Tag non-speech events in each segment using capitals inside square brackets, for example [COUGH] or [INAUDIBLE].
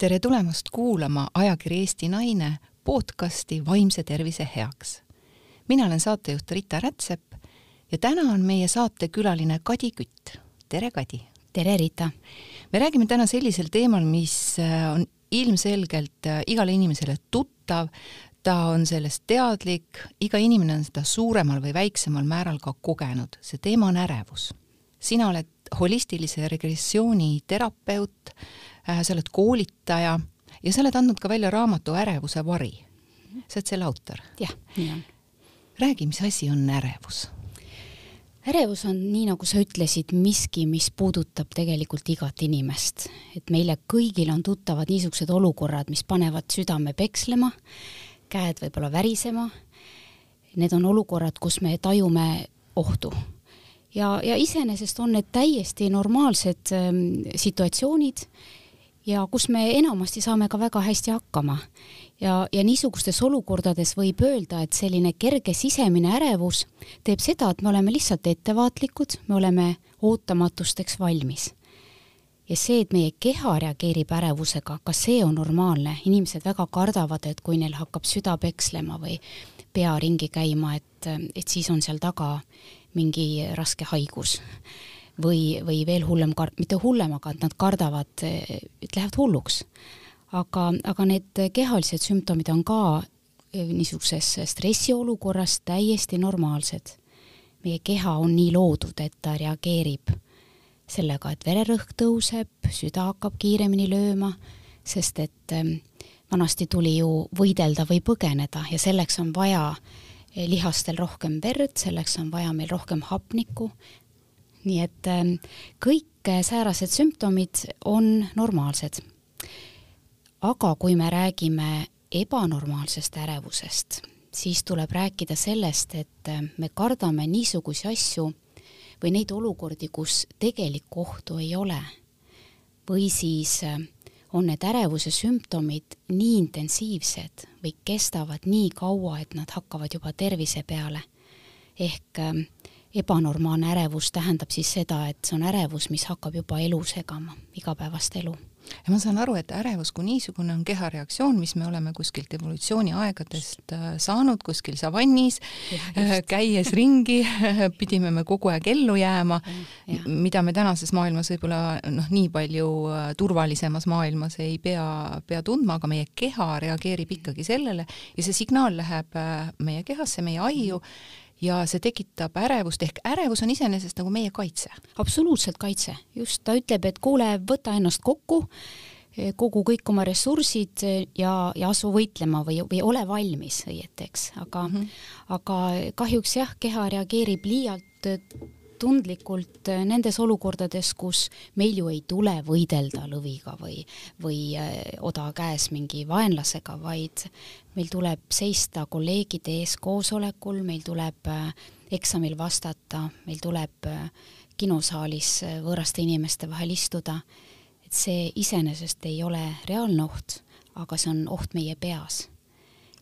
tere tulemast kuulama ajakiri Eesti Naine podcasti Vaimse tervise heaks. mina olen saatejuht Rita Rätsep ja täna on meie saatekülaline Kadi Kütt. tere, Kadi! tere, Rita! me räägime täna sellisel teemal, mis äh, on ilmselgelt äh, igale inimesele tuttav, ta on sellest teadlik, iga inimene on seda suuremal või väiksemal määral ka kogenud. see teema on ärevus. sina oled holistilise regressiooni terapeut, sa oled koolitaja ja sa oled andnud ka välja raamatu Ärevuse vari. sa oled selle autor? jah, nii on. räägi, mis asi on ärevus? ärevus on, nii nagu sa ütlesid, miski, mis puudutab tegelikult igat inimest. et meile kõigil on tuttavad niisugused olukorrad, mis panevad südame pekslema, käed võib-olla värisema, need on olukorrad, kus me tajume ohtu ja, ja iseenesest on need täiesti normaalsed ähm, situatsioonid ja kus me enamasti saame ka väga hästi hakkama. ja, ja niisugustes olukordades võib öelda, et selline kerge sisemine ärevus teeb seda, et me oleme lihtsalt ettevaatlikud, me oleme ootamatusteks valmis. ja see, et meie keha reageerib ärevusega, ka see on normaalne, inimesed väga kardavad, et kui neil hakkab süda pekslema või pea ringi käima, et, et siis on seal taga mingi raske haigus või, või veel hullem, mitte hullem, aga et nad kardavad, et lähevad hulluks. aga, aga need kehalised sümptomid on ka eh, niisuguses stressiolukorras täiesti normaalsed. meie keha on nii loodud, et ta reageerib sellega, et vererõhk tõuseb, süda hakkab kiiremini lööma, sest et eh, vanasti tuli ju võidelda või põgeneda ja selleks on vaja Eh, lihastel rohkem verd, selleks on vaja meil rohkem hapnikku. Nii et ähm, kõik äh, säärased sümptomid on normaalsed. aga kui me räägime ebanormaalsest ärevusest, siis tuleb rääkida sellest, et äh, me kardame niisuguseid asju või neid olukordi, kus tegelikku ohtu ei ole. või siis äh, on need ärevuse sümptomid nii intensiivsed või kestavad nii kaua, et nad hakkavad juba tervise peale. ehk äh, ebanormaalne ärevus tähendab siis seda, et see on ärevus, mis hakkab juba elu segama, igapäevast elu. Ja ma saan aru, et ärevus kui niisugune on kehareaktsioon, mis me oleme kuskilt evolutsiooni aegadest äh, saanud kuskil savannis, äh, [LAUGHS] käies ringi [LAUGHS] pidime me kogu aeg ellu jääma, mida me tänases maailmas võib-olla noh, nii palju äh, turvalisemas maailmas ei pea, pea tundma, aga meie keha reageerib ikkagi sellele ja see signaal läheb meie kehasse, meie aiu ja see tekitab ärevust, ehk ärevus on iseenesest nagu meie kaitse. absoluutselt kaitse, just, ta ütleb, et kuule, võta ennast kokku, kogu kõik oma ressursid ja, ja asu võitlema või, või ole valmis õieti, eks, aga mm, -hmm. aga kahjuks jah, keha reageerib liialt tundlikult äh, nendes olukordades, kus meil ju ei tule võidelda lõviga või, või äh, oda käes mingi vaenlasega, vaid meil tuleb seista kolleegide ees koosolekul, meil tuleb äh, eksamil vastata, meil tuleb kinosaalis võõraste inimeste vahel istuda, et see iseenesest ei ole reaalne oht, aga see on oht meie peas.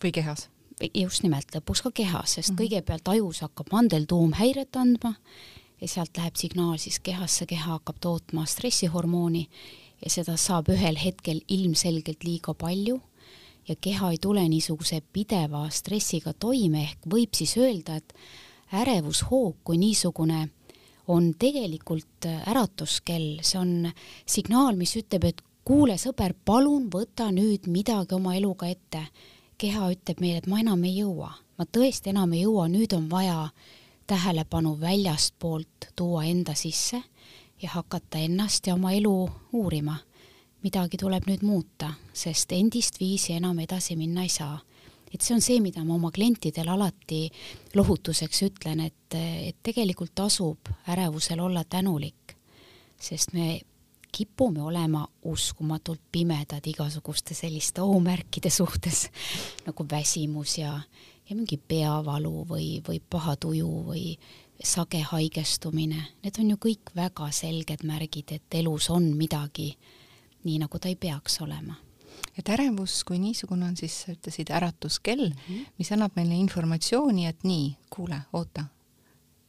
või kehas just nimelt, lõpuks ka kehas, sest mm -hmm. kõigepealt ajus hakkab mandeltuum häiret andma ja sealt läheb signaal siis kehasse, keha hakkab tootma stressihormooni ja seda saab ühel hetkel ilmselgelt liiga palju. Ja keha ei tule niisuguse pideva stressiga toime, ehk võib siis öelda, et ärevushoog kui niisugune on tegelikult äratuskell, see on signaal, mis ütleb, et kuule, sõber, palun võta nüüd midagi oma eluga ette. keha ütleb meile, et ma enam ei jõua, ma tõesti enam ei jõua, nüüd on vaja tähelepanu väljastpoolt tuua enda sisse ja hakata ennast ja oma elu uurima. midagi tuleb nüüd muuta, sest endist viisi enam edasi minna ei saa. et see on see, mida ma oma klientidele alati lohutuseks ütlen, et, et tegelikult tasub ärevusel olla tänulik, sest me kipume olema uskumatult pimedad igasuguste selliste ohumärkide suhtes nagu väsimus ja, ja mingi peavalu või, või paha tuju või sage haigestumine, need on ju kõik väga selged märgid, et elus on midagi nii, nagu ta ei peaks olema. et ärevus kui niisugune on siis, sa ütlesid, äratuskell mm, -hmm. mis annab meile informatsiooni, et nii, kuule, oota,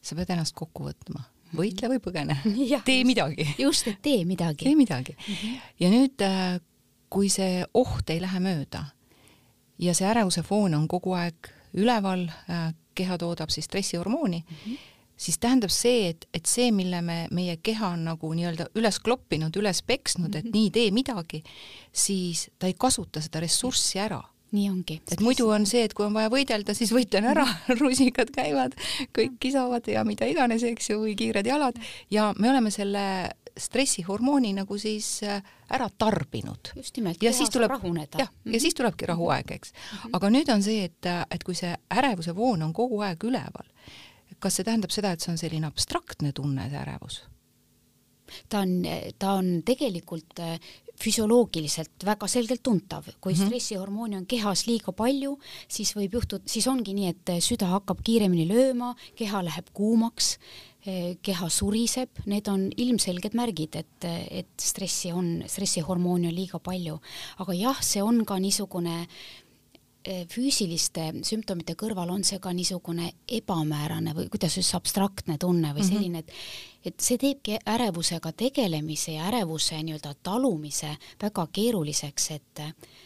sa pead ennast kokku võtma mhm. võitle või põgene [LAUGHS] tee midagi. just, et tee midagi. tee midagi mm. -hmm. ja nüüd äh, kui see oht ei lähe mööda ja see ärevuse foon on kogu aeg üleval, äh, keha toodab siis stressihormooni mm, -hmm. siis tähendab see, et, et see, mille me, meie keha on nagu nii-öelda üles kloppinud, üles peksnud mm, -hmm. et mhm. nii tee midagi, siis ta ei kasuta seda ressurssi ära nii ongi. et muidu on see, et kui on vaja võidelda, siis võitlen ära, [LAUGHS] rusikad käivad, kõik kisavad ja mida iganes, eks ju, või kiired jalad ja me oleme selle stressihormooni nagu siis äh, ära tarbinud. just nimelt, ja siis tuleb rahuneda. jah, ja mm -hmm. siis tulebki rahuaeg, eks mm. -hmm. aga nüüd on see, et, et kui see ärevuse voon on kogu aeg üleval, kas see tähendab seda, et see on selline abstraktne tunne, see ärevus? ta on, ta on tegelikult äh, füsioloogiliselt väga selgelt tuntav, kui mm -hmm. stressihormooni on kehas liiga palju, siis võib juhtuda, siis ongi nii, et süda hakkab kiiremini lööma, keha läheb kuumaks, Eh, keha suriseb, need on ilmselged märgid, et, et stressi on, stressihormooni on liiga palju. aga jah, see on ka niisugune eh, füüsiliste sümptomite kõrval on see ka niisugune ebamäärane või kuidas just abstraktne tunne või mhm. selline, et et see teebki ärevusega tegelemise ja ärevuse nii-öelda talumise väga keeruliseks, et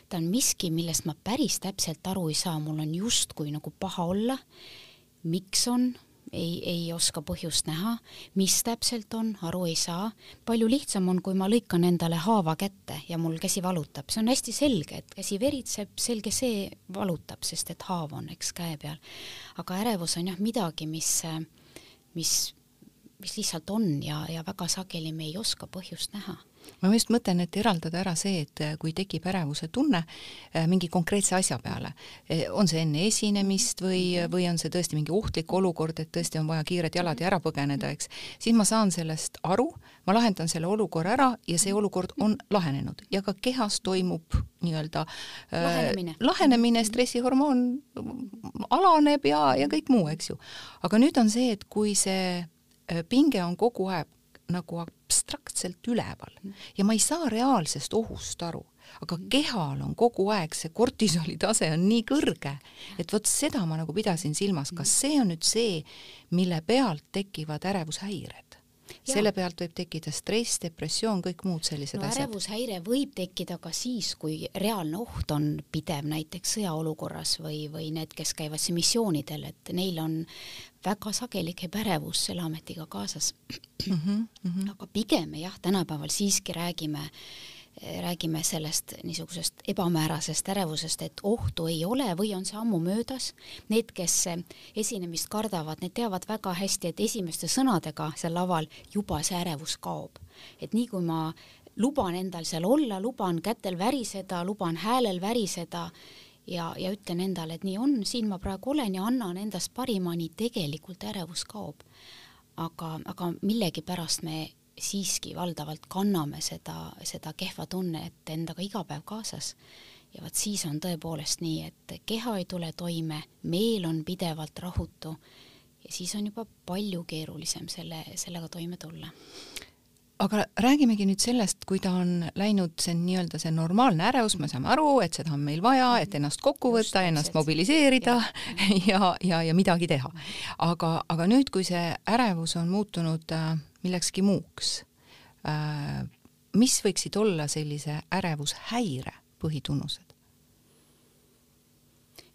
ta on miski, millest ma päris täpselt aru ei saa, mul on justkui nagu paha olla, miks on, ei, ei oska põhjust näha, mis täpselt on, aru ei saa. palju lihtsam on, kui ma lõikan endale haava kätte ja mul käsi valutab, see on hästi selge, et käsi veritseb, selge see valutab, sest et haav on, eks, käe peal. aga ärevus on jah midagi, mis, mis, mis lihtsalt on ja, ja väga sageli me ei oska põhjust näha ma just mõtlen, et eraldada ära see, et äh, kui tekib ärevuse tunne äh, mingi konkreetse asja peale, äh, on see enne esinemist või, või on see tõesti mingi ohtlik olukord, et tõesti on vaja kiired jalad ja ära põgeneda, eks, siis ma saan sellest aru, ma lahendan selle olukorra ära ja see olukord on lahenenud. Ja ka kehas toimub nii-öelda lahenemine, lahenemine, stressihormoon alaneb ja, ja kõik muu, eks ju. aga nüüd on see, et kui see pinge on kogu aeg nagu abstraktselt üleval. Ja ma ei saa reaalsest ohust aru, aga kehal on kogu aeg see kortisoli tase on nii kõrge, et vot seda ma nagu pidasin silmas, kas see on nüüd see, mille pealt tekivad ärevushäired? selle pealt võib tekkida stress, depressioon, kõik muud sellised no, asjad. ärevushäire võib tekkida ka siis, kui reaalne oht on pidev, näiteks sõjaolukorras või, või need, kes käivad siin missioonidel, et neil on väga sageli käib ärevus selle ametiga kaasas mm. -hmm, mm -hmm. aga pigem me jah, tänapäeval siiski räägime räägime sellest niisugusest ebamäärasest ärevusest, et ohtu ei ole või on see ammu möödas. Need, kes esinemist kardavad, need teavad väga hästi, et esimeste sõnadega seal laval juba see ärevus kaob. et nii kui ma luban endal seal olla, luban kätel väriseda, luban häälel väriseda, ja, ja ütlen endale, et nii on, siin ma praegu olen ja annan endast parima, nii tegelikult ärevus kaob. aga, aga millegipärast me siiski valdavalt kanname seda, seda kehva tunnet endaga iga päev kaasas. ja vot siis on tõepoolest nii, et keha ei tule toime, meel on pidevalt rahutu ja siis on juba palju keerulisem selle, sellega toime tulla aga räägimegi nüüd sellest, kui ta on läinud, see nii-öelda see normaalne ärevus, me saame aru, et seda on meil vaja, et ennast kokku võtta, ennast mobiliseerida ja, [LAUGHS] ja, ja, ja midagi teha. aga, aga nüüd, kui see ärevus on muutunud äh, millekski muuks äh,, mis võiksid olla sellise ärevushäire põhitunnused?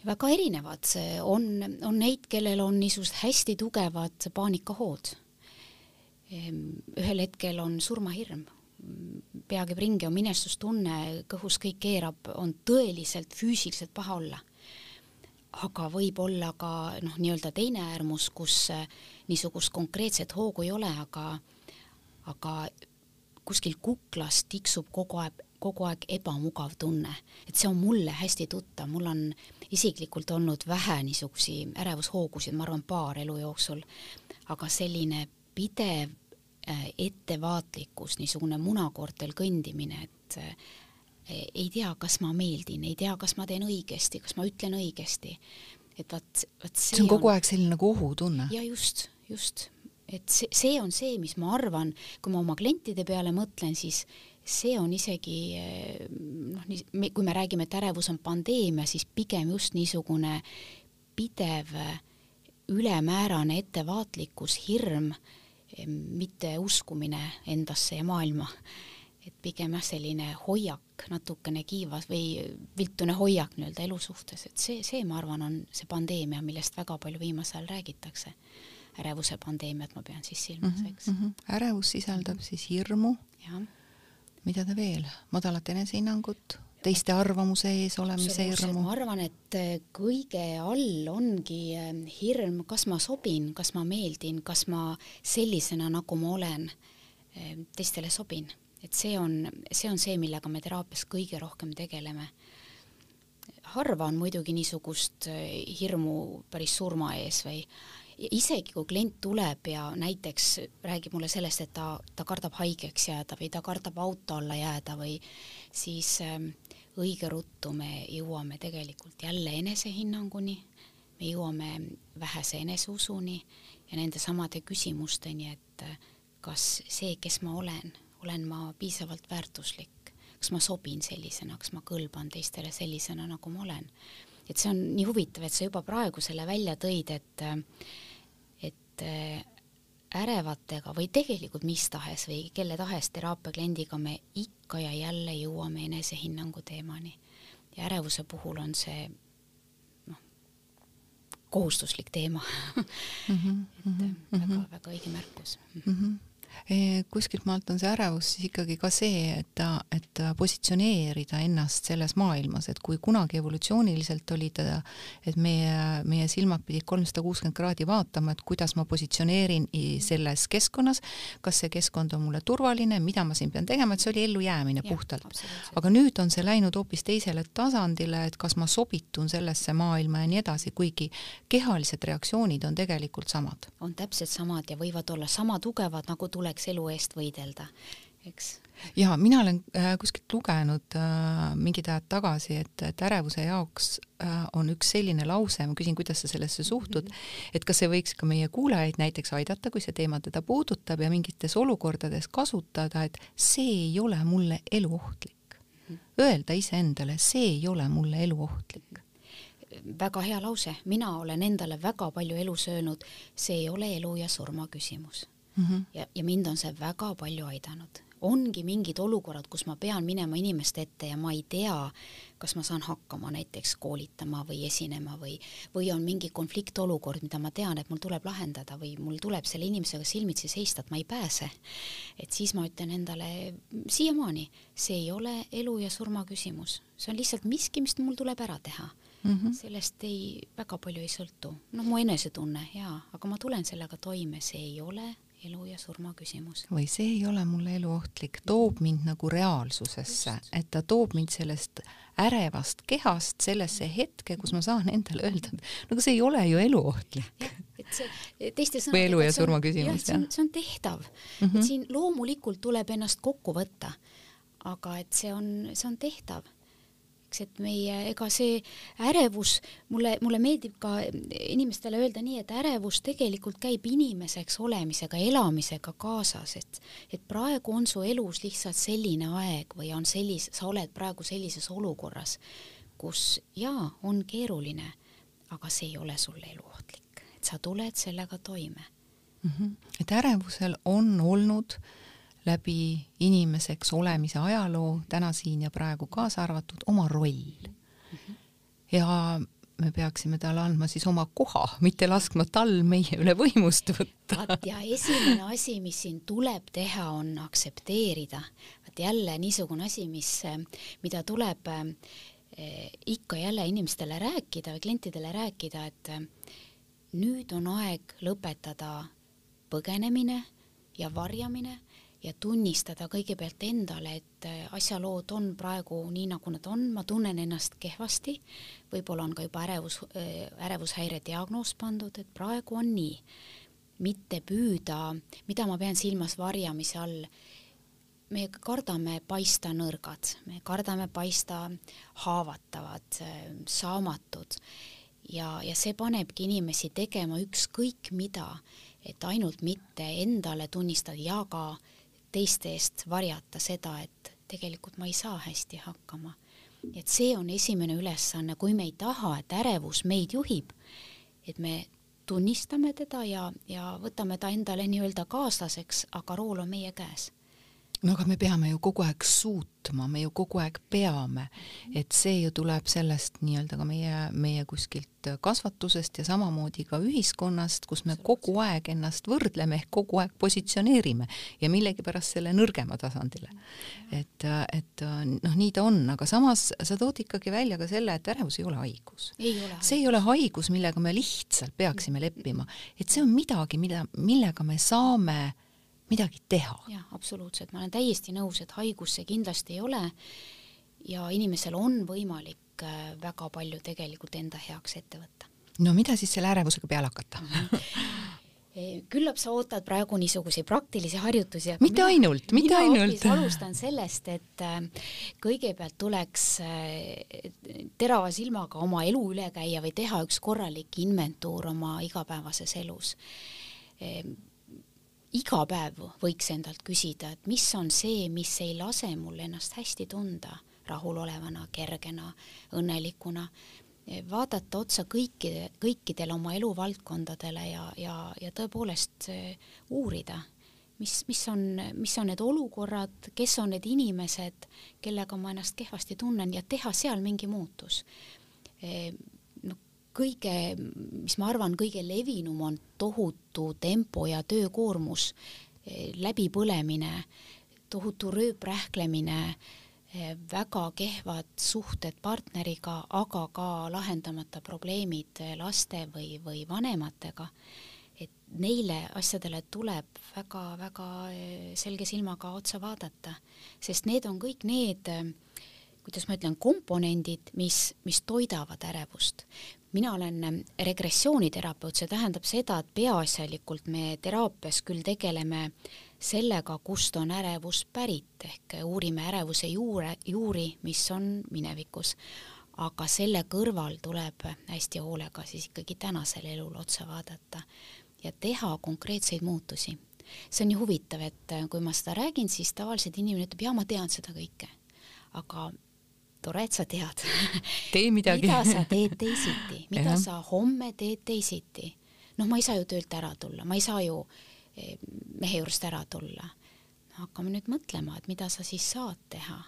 väga erinevad, on, on neid, kellel on niisugused hästi tugevad paanikahood ühel hetkel on surmahirm, pea käib ringi, on minestustunne, kõhus kõik keerab, on tõeliselt füüsiliselt paha olla. aga võib olla ka noh, nii-öelda teine äärmus, kus eh, niisugust konkreetset hoogu ei ole, aga aga kuskil kuklas tiksub kogu aeg, kogu aeg ebamugav tunne, et see on mulle hästi tuttav, mul on isiklikult olnud vähe niisuguseid ärevushoogusid, ma arvan, paar elu jooksul, aga selline pidev äh, ettevaatlikkus, niisugune munakoortel kõndimine, et äh, ei tea, kas ma meeldin, ei tea, kas ma teen õigesti, kas ma ütlen õigesti. et vot, vot see, see on kogu on... aeg selline nagu ohutunne. ja just, just, et see, see on see, mis ma arvan, kui ma oma klientide peale mõtlen, siis see on isegi äh, noh, nii, kui me räägime, et ärevus on pandeemia, siis pigem just niisugune pidev ülemäärane ettevaatlikkus, hirm äh, mitte uskumine endasse ja maailma. et pigem jah, selline hoiak, natukene kiivas või viltune hoiak nii-öelda elu suhtes, et see, see, ma arvan, on see pandeemia, millest väga palju viimasel ajal räägitakse. ärevuse pandeemiat ma pean siis silmas -hmm, eks mm. -hmm. ärevus sisaldab -hmm. siis hirmu. mida ta veel, madalat enesehinnangut, teiste arvamuse ees olemise hirmu? ma arvan, et äh, kõige all ongi äh, hirm, kas ma sobin, kas ma meeldin, kas ma sellisena, nagu ma olen, äh, teistele sobin et see on, see on see, millega me teraapias kõige rohkem tegeleme. harva on muidugi niisugust hirmu päris surma ees või isegi kui klient tuleb ja näiteks räägib mulle sellest, et ta, ta kardab haigeks jääda või ta kardab auto alla jääda või siis äh, õige ruttu me jõuame tegelikult jälle enesehinnanguni, me jõuame vähese eneseusuni ja nende samade küsimusteni, et äh, kas see, kes ma olen, olen ma piisavalt väärtuslik, kas ma sobin sellisena, kas ma kõlban teistele sellisena, nagu ma olen. et see on nii huvitav, et sa juba praegu selle välja tõid, et et ärevatega või tegelikult mis tahes või kelle tahes teraapia kliendiga me ikka ja jälle jõuame enesehinnangu teemani. ja ärevuse puhul on see noh, kohustuslik teema mm. -hmm, [LAUGHS] et mm -hmm. väga, väga õige märkus mm. -hmm kuskilt maalt on see ärevus siis ikkagi ka see, et ta, et positsioneerida ennast selles maailmas, et kui kunagi evolutsiooniliselt oli ta, et meie, meie silmad pidid kolmsada kuuskümmend kraadi vaatama, et kuidas ma positsioneerin selles keskkonnas, kas see keskkond on mulle turvaline, mida ma siin pean tegema, et see oli ellujäämine ja, puhtalt. aga nüüd on see läinud hoopis teisele tasandile, et kas ma sobitun sellesse maailma ja nii edasi, kuigi kehalised reaktsioonid on tegelikult samad. on täpselt samad ja võivad olla sama tugevad, nagu tuleks elu eest võidelda, eks. ja mina olen äh, kuskilt lugenud äh, mingid ajad tagasi, et, et ärevuse jaoks äh, on üks selline lause, ma küsin, kuidas sa sellesse suhtud -hmm. et kas see võiks ka meie kuulajaid näiteks aidata, kui see teema teda puudutab ja mingites olukordades kasutada, et see ei ole mulle eluohtlik. -hmm. Öelda iseendale, see ei ole mulle eluohtlik väga hea lause, mina olen endale väga palju elus öelnud, see ei ole elu ja surma küsimus mm. -hmm. ja, ja mind on see väga palju aidanud. ongi mingid olukorrad, kus ma pean minema inimeste ette ja ma ei tea, kas ma saan hakkama näiteks koolitama või esinema või, või on mingi konfliktolukord, mida ma tean, et mul tuleb lahendada või mul tuleb selle inimesega silmitsi seista, et ma ei pääse. et siis ma ütlen endale siiamaani, see ei ole elu ja surma küsimus, see on lihtsalt miski, mis mul tuleb ära teha mm. -hmm. sellest ei, väga palju ei sõltu. noh, mu enesetunne jaa, aga ma tulen sellega toime, see ei ole elu ja surma küsimus. või see ei ole mulle eluohtlik, toob mind nagu reaalsusesse, et ta toob mind sellest ärevast kehast sellesse hetke, kus ma saan endale öelda, et no aga see ei ole ju eluohtlik. et see teiste sõnadega või elu ja surma küsimus, jah? see on tehtav mm, -hmm. et mhm. siin loomulikult tuleb ennast kokku võtta, aga et see on, see on tehtav eks, et meie, ega see ärevus, mulle, mulle meeldib ka inimestele öelda nii, et ärevus tegelikult käib inimeseks olemisega, elamisega kaasas, et et praegu on su elus lihtsalt selline aeg või on sellis-, sa oled praegu sellises olukorras, kus jaa, on keeruline, aga see ei ole sulle eluohtlik, et sa tuled sellega toime mm. -hmm. et ärevusel on olnud äh, läbi inimeseks olemise ajaloo, täna siin ja praegu kaasa arvatud, oma roll mm. -hmm. ja me peaksime talle andma siis oma koha, mitte laskma tal meie üle võimust võtta. vaat ja esimene asi, mis siin tuleb teha, on aktsepteerida. vaat jälle niisugune asi, mis, mida tuleb eh, ikka jälle inimestele rääkida või klientidele rääkida, et eh, nüüd on aeg lõpetada põgenemine ja varjamine ja tunnistada kõigepealt endale, et äh, asjalood on praegu nii, nagu nad on, ma tunnen ennast kehvasti, võib-olla on ka juba ärevus, äh, ärevushäire diagnoos pandud, et praegu on nii. mitte püüda, mida ma pean silmas varjamise all, me kardame paista nõrgad, me kardame paista haavatavad, äh, saamatud. Ja, ja see panebki inimesi tegema ükskõik mida, et ainult mitte endale tunnistada ja ka teiste eest varjata seda, et tegelikult ma ei saa hästi hakkama. et see on esimene ülesanne, kui me ei taha, et ärevus meid juhib, et me tunnistame teda ja, ja võtame ta endale nii-öelda kaaslaseks, aga rool on meie käes no aga me peame ju kogu aeg suutma, me ju kogu aeg peame, et see ju tuleb sellest nii-öelda ka meie, meie kuskilt kasvatusest ja samamoodi ka ühiskonnast, kus me kogu aeg ennast võrdleme ehk kogu aeg positsioneerime ja millegipärast selle nõrgema tasandile. et, et noh, nii ta on, aga samas sa tood ikkagi välja ka selle, et ärevus ei ole haigus. see ei ole haigus, millega me lihtsalt peaksime leppima, et see on midagi, mida, millega me saame midagi teha. jah, absoluutselt, ma olen täiesti nõus, et haigus see kindlasti ei ole ja inimesel on võimalik äh, väga palju tegelikult enda heaks ette võtta. no mida siis selle ärevusega peale hakata [LAUGHS] e, küllap sa ootad praegu niisuguseid praktilisi harjutusi. mitte ainult, mitte ainult. alustan sellest, et äh, kõigepealt tuleks äh, terava silmaga oma elu üle käia või teha üks korralik inventuur oma igapäevases elus iga päev võiks endalt küsida, et mis on see, mis ei lase mul ennast hästi tunda, rahulolevana, kergena, õnnelikuna, vaadata otsa kõikide, kõikidele oma eluvaldkondadele ja, ja, ja tõepoolest eh, uurida, mis, mis on, mis on need olukorrad, kes on need inimesed, kellega ma ennast kehvasti tunnen ja teha seal mingi muutus. Eh, kõige, mis ma arvan, kõige levinum on tohutu tempo ja töökoormus, eh, läbipõlemine, tohutu rööprähklemine, eh, väga kehvad suhted partneriga, aga ka lahendamata probleemid laste või, või vanematega, et neile asjadele tuleb väga-väga eh, selge silmaga otsa vaadata, sest need on kõik need kuidas ma ütlen, komponendid, mis, mis toidavad ärevust mina olen ähm, regressiooniterapeut, see tähendab seda, et peaasjalikult me teraapias küll tegeleme sellega, kust on ärevus pärit, ehk uurime ärevuse juure, juuri, mis on minevikus. aga selle kõrval tuleb hästi hoolega siis ikkagi tänasele elule otsa vaadata ja teha konkreetseid muutusi. see on ju huvitav, et äh, kui ma seda räägin, siis tavaliselt inimene ütleb, jaa, ma tean seda kõike. aga tore, et sa tead tee [LAUGHS] midagi mida sa teed teisiti, [LAUGHS] mida ja. sa homme teed teisiti. noh, ma ei saa ju töölt ära tulla, ma ei saa ju eh, mehe juurest ära tulla. hakkame nüüd mõtlema, et mida sa siis saad teha,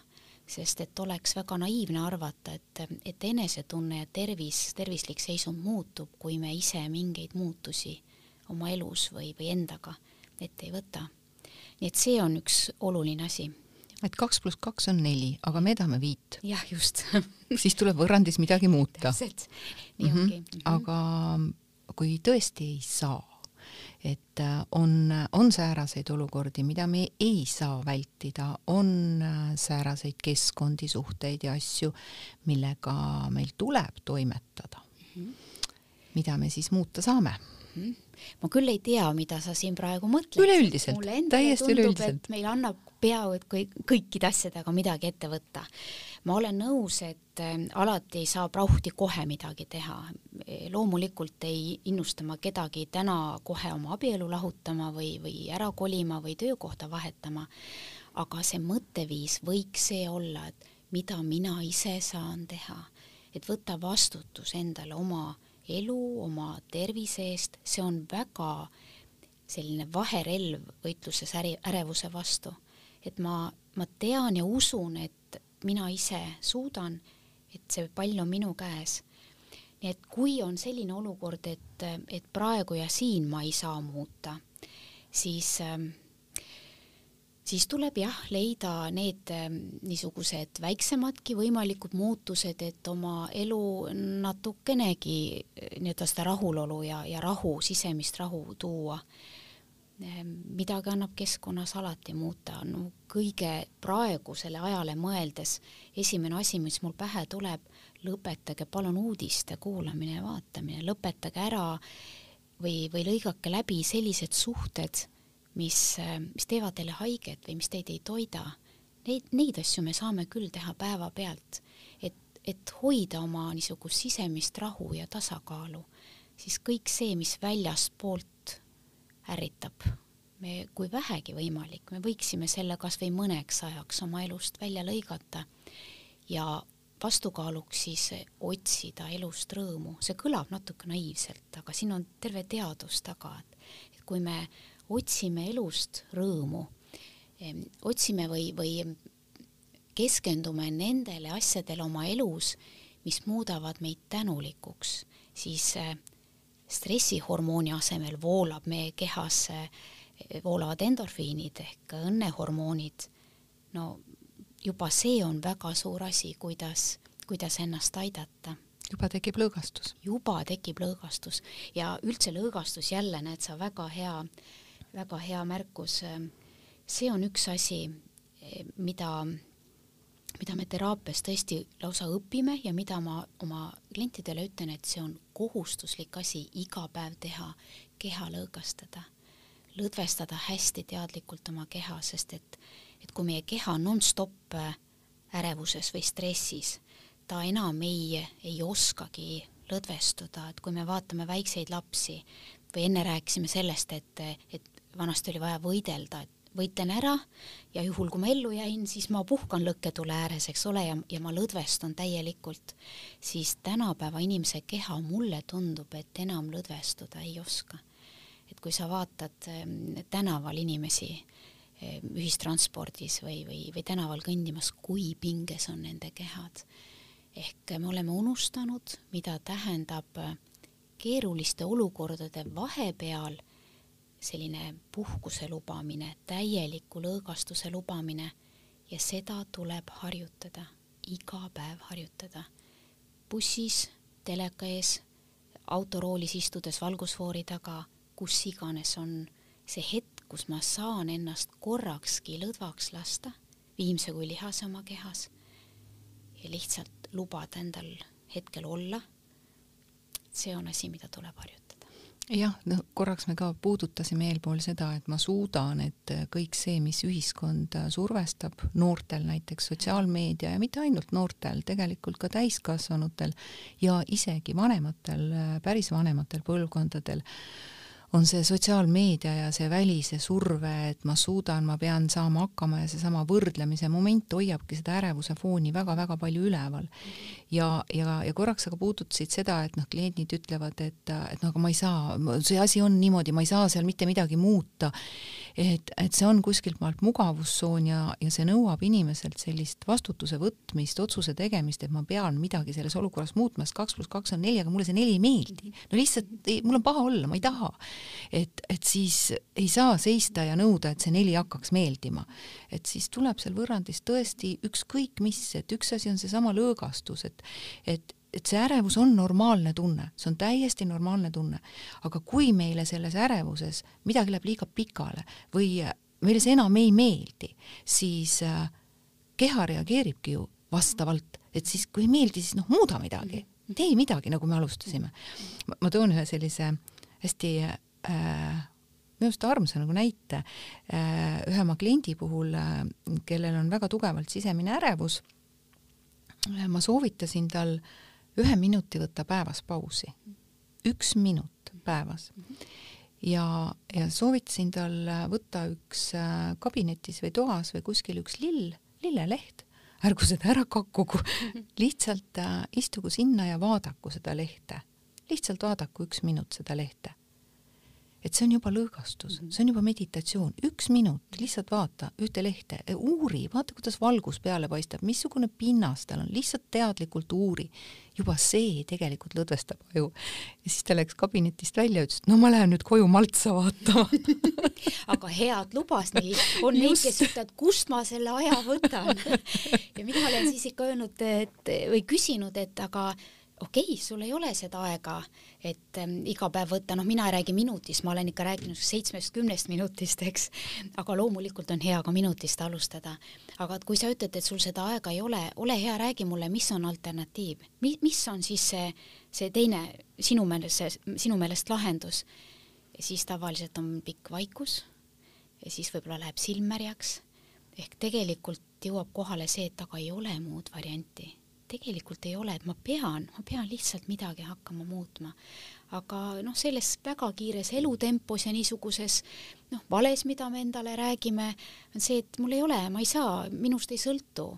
sest et oleks väga naiivne arvata, et, et enesetunne ja tervis, tervislik seisund muutub, kui me ise mingeid muutusi oma elus või, või endaga ette ei võta. nii et see on üks oluline asi et kaks pluss kaks on neli, aga me tahame viit. jah, just [LAUGHS] siis tuleb võrrandis midagi muuta. täpselt, nii mm -hmm. ongi mm. -hmm. aga kui tõesti ei saa, et äh, on, on sääraseid olukordi, mida me ei saa vältida, on äh, sääraseid keskkondi, suhteid ja asju, millega meil tuleb toimetada mm. -hmm. mida me siis muuta saame mm? -hmm ma küll ei tea, mida sa siin praegu mõtled. üleüldiselt, täiesti üleüldiselt. meil annab peaaegu et kõik, kõikide asjadega midagi ette võtta. ma olen nõus, et äh, alati ei saa prauhti kohe midagi teha. loomulikult ei innusta ma kedagi täna kohe oma abielu lahutama või, või ära kolima või töökohta vahetama, aga see mõtteviis võiks see olla, et mida mina ise saan teha, et võtta vastutus endale oma elu, oma tervise eest, see on väga selline vaherelv võitluses äri, ärevuse vastu. Et ma, ma tean ja usun, et mina ise suudan, et see pall on minu käes. nii et kui on selline olukord, et, et praegu ja siin ma ei saa muuta, siis äh, siis tuleb jah, leida need ähm, niisugused väiksemadki võimalikud muutused, et oma elu natukenegi äh, nii-öelda seda rahulolu ja, ja rahu, sisemist rahu tuua. Ähm, midagi annab keskkonnas alati muuta, no kõige praegusele ajale mõeldes esimene asi, mis mul pähe tuleb, lõpetage palun uudiste kuulamine ja vaatamine, lõpetage ära või, või lõigake läbi sellised suhted mis, mis teevad teile haiget või mis teid ei toida, neid, neid asju me saame küll teha päevapealt, et, et hoida oma niisugust sisemist rahu ja tasakaalu, siis kõik see, mis väljaspoolt ärritab, me, kui vähegi võimalik, me võiksime selle kas või mõneks ajaks oma elust välja lõigata ja vastukaaluks siis otsida elust rõõmu, see kõlab natuke naiivselt, aga siin on terve teadus taga, et kui me otsime elust rõõmu, otsime või, või keskendume nendele asjadele oma elus, mis muudavad meid tänulikuks, siis äh, stressihormooni asemel voolab meie kehasse, voolavad endorfiinid ehk õnnehormoonid. no juba see on väga suur asi, kuidas, kuidas ennast aidata juba tekib lõõgastus. juba tekib lõõgastus ja üldse lõõgastus jälle, näed sa, väga hea, väga hea märkus. see on üks asi, mida mida me teraapias tõesti lausa õpime ja mida ma oma klientidele ütlen, et see on kohustuslik asi iga päev teha, keha lõõgastada, lõdvestada hästi teadlikult oma keha, sest et, et kui meie keha on nonstop äh, ärevuses või stressis, ta enam ei, ei oskagi lõdvestuda, et kui me vaatame väikseid lapsi või enne rääkisime sellest, et, et vanasti oli vaja võidelda, et võitlen ära ja juhul, kui ma ellu jäin, siis ma puhkan lõkketule ääres, eks ole, ja, ja ma lõdvestun täielikult, siis tänapäeva inimese keha mulle tundub, et enam lõdvestuda ei oska. et kui sa vaatad ähm, tänaval inimesi ähm, ühistranspordis või, või, või tänaval kõndimas, kui pinges on nende kehad. ehk me oleme unustanud, mida tähendab äh, keeruliste olukordade vahepeal selline puhkuse lubamine, täieliku lõõgastuse lubamine. Ja seda tuleb harjutada, iga päev harjutada. bussis, teleka ees, autoroolis istudes valgusfoori taga, kus iganes on see hetk, kus ma saan ennast korrakski lõdvaks lasta, viimse kui lihase oma kehas ja lihtsalt lubada endal hetkel olla, see on asi, mida tuleb harjutada jah, noh, korraks me ka puudutasime eelpool seda, et ma suudan, et kõik see, mis ühiskonda survestab, noortel näiteks sotsiaalmeedia ja mitte ainult noortel, tegelikult ka täiskasvanutel ja isegi vanematel, päris vanematel põlvkondadel on see sotsiaalmeedia ja see välise surve, et ma suudan, ma pean saama hakkama ja seesama võrdlemise moment hoiabki seda ärevuse fooni väga-väga palju üleval. ja, ja, ja korraks sa ka puudutasid seda, et noh, kliendid ütlevad, et, et no aga ma ei saa, see asi on niimoodi, ma ei saa seal mitte midagi muuta. et, et see on kuskilt maalt mugavustsoon ja, ja see nõuab inimeselt sellist vastutuse võtmist, otsuse tegemist, et ma pean midagi selles olukorras muutma, sest kaks pluss kaks on neli, aga mulle see neli ei meeldi. no lihtsalt, mul on paha olla, ma ei taha et, et siis ei saa seista ja nõuda, et see neli hakkaks meeldima. et siis tuleb seal võrrandis tõesti ükskõik mis, et üks asi on seesama lõõgastus, et, et et see ärevus on normaalne tunne, see on täiesti normaalne tunne, aga kui meile selles ärevuses midagi läheb liiga pikale või meile see enam ei meeldi, siis äh, keha reageeribki ju vastavalt, et siis kui ei meeldi, siis noh, muuda midagi, tee midagi, nagu me alustasime. ma toon ühe sellise hästi minu arust armsa nagu näite. Äh, ühe oma kliendi puhul äh,, kellel on väga tugevalt sisemine ärevus äh,. ma soovitasin tal ühe minuti võtta päevas pausi, üks minut päevas. Ja, ja soovitasin tal võtta üks äh, kabinetis või toas või kuskil üks lill, lilleleht, ärgu seda ära kakkugu, [LAUGHS] lihtsalt äh, istugu sinna ja vaadaku seda lehte, lihtsalt vaadaku üks minut seda lehte et see on juba lõõgastus mm, -hmm. see on juba meditatsioon, üks minut, lihtsalt vaata ühte lehte, e, uuri, vaata, kuidas valgus peale paistab, missugune pinnas tal on, lihtsalt teadlikult uuri. juba see tegelikult lõdvestab aju. ja siis ta läks kabinetist välja, ütles, et no ma lähen nüüd koju maltsa vaatama [LAUGHS] aga head lubas nii, on neid, kes ütlevad, kust ma selle aja võtan [LAUGHS] ja mina olen siis ikka öelnud, et või küsinud, et aga okei okay,, sul ei ole seda aega, et ähm, iga päev võtta, noh, mina ei räägi minutist, ma olen ikka rääkinud seitsmest, kümnest minutist, eks, aga loomulikult on hea ka minutist alustada. aga et kui sa ütled, et sul seda aega ei ole, ole hea, räägi mulle, mis on alternatiiv, mi-, mis on siis see, see teine sinu meelest, see sinu meelest lahendus? siis tavaliselt on pikk vaikus. Siis võib-olla läheb silm märjaks. Ehk tegelikult jõuab kohale see, et aga ei ole muud varianti tegelikult ei ole, et ma pean, ma pean lihtsalt midagi hakkama muutma. aga noh, selles väga kiires elutempos ja niisuguses noh, vales, mida me endale räägime, on see, et mul ei ole, ma ei saa, minust ei sõltu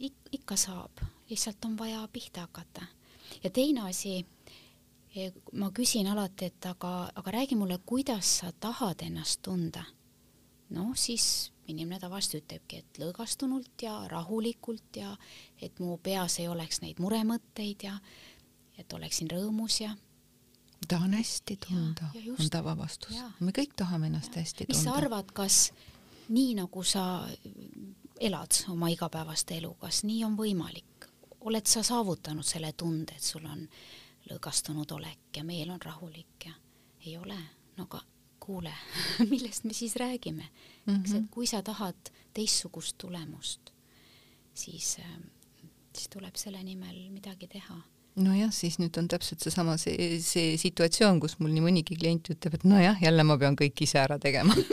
Ik. ikka saab, lihtsalt on vaja pihta hakata. ja teine asi, eh, ma küsin alati, et aga, aga räägi mulle, kuidas sa tahad ennast tunda noh, siis inimene tavaliselt ütlebki, et lõõgastunult ja rahulikult ja et mu peas ei oleks neid muremõtteid ja et oleksin rõõmus ja tahan hästi tunda, on tavavastus. me kõik tahame ennast ja. hästi tunda. mis sa arvad, kas nii nagu sa elad oma igapäevast elu, kas nii on võimalik? oled sa saavutanud selle tunde, et sul on lõõgastunud olek ja meel on rahulik ja ei ole? no aga kuule [LAUGHS] millest me siis räägime eks, et kui sa tahad teistsugust tulemust, siis, äh, siis tuleb selle nimel midagi teha. Nojah, siis nüüd on täpselt seesama see, see situatsioon, kus mul nii mõnigi klient ütleb, et nojah, jälle ma pean kõik ise ära tegema. [LAUGHS]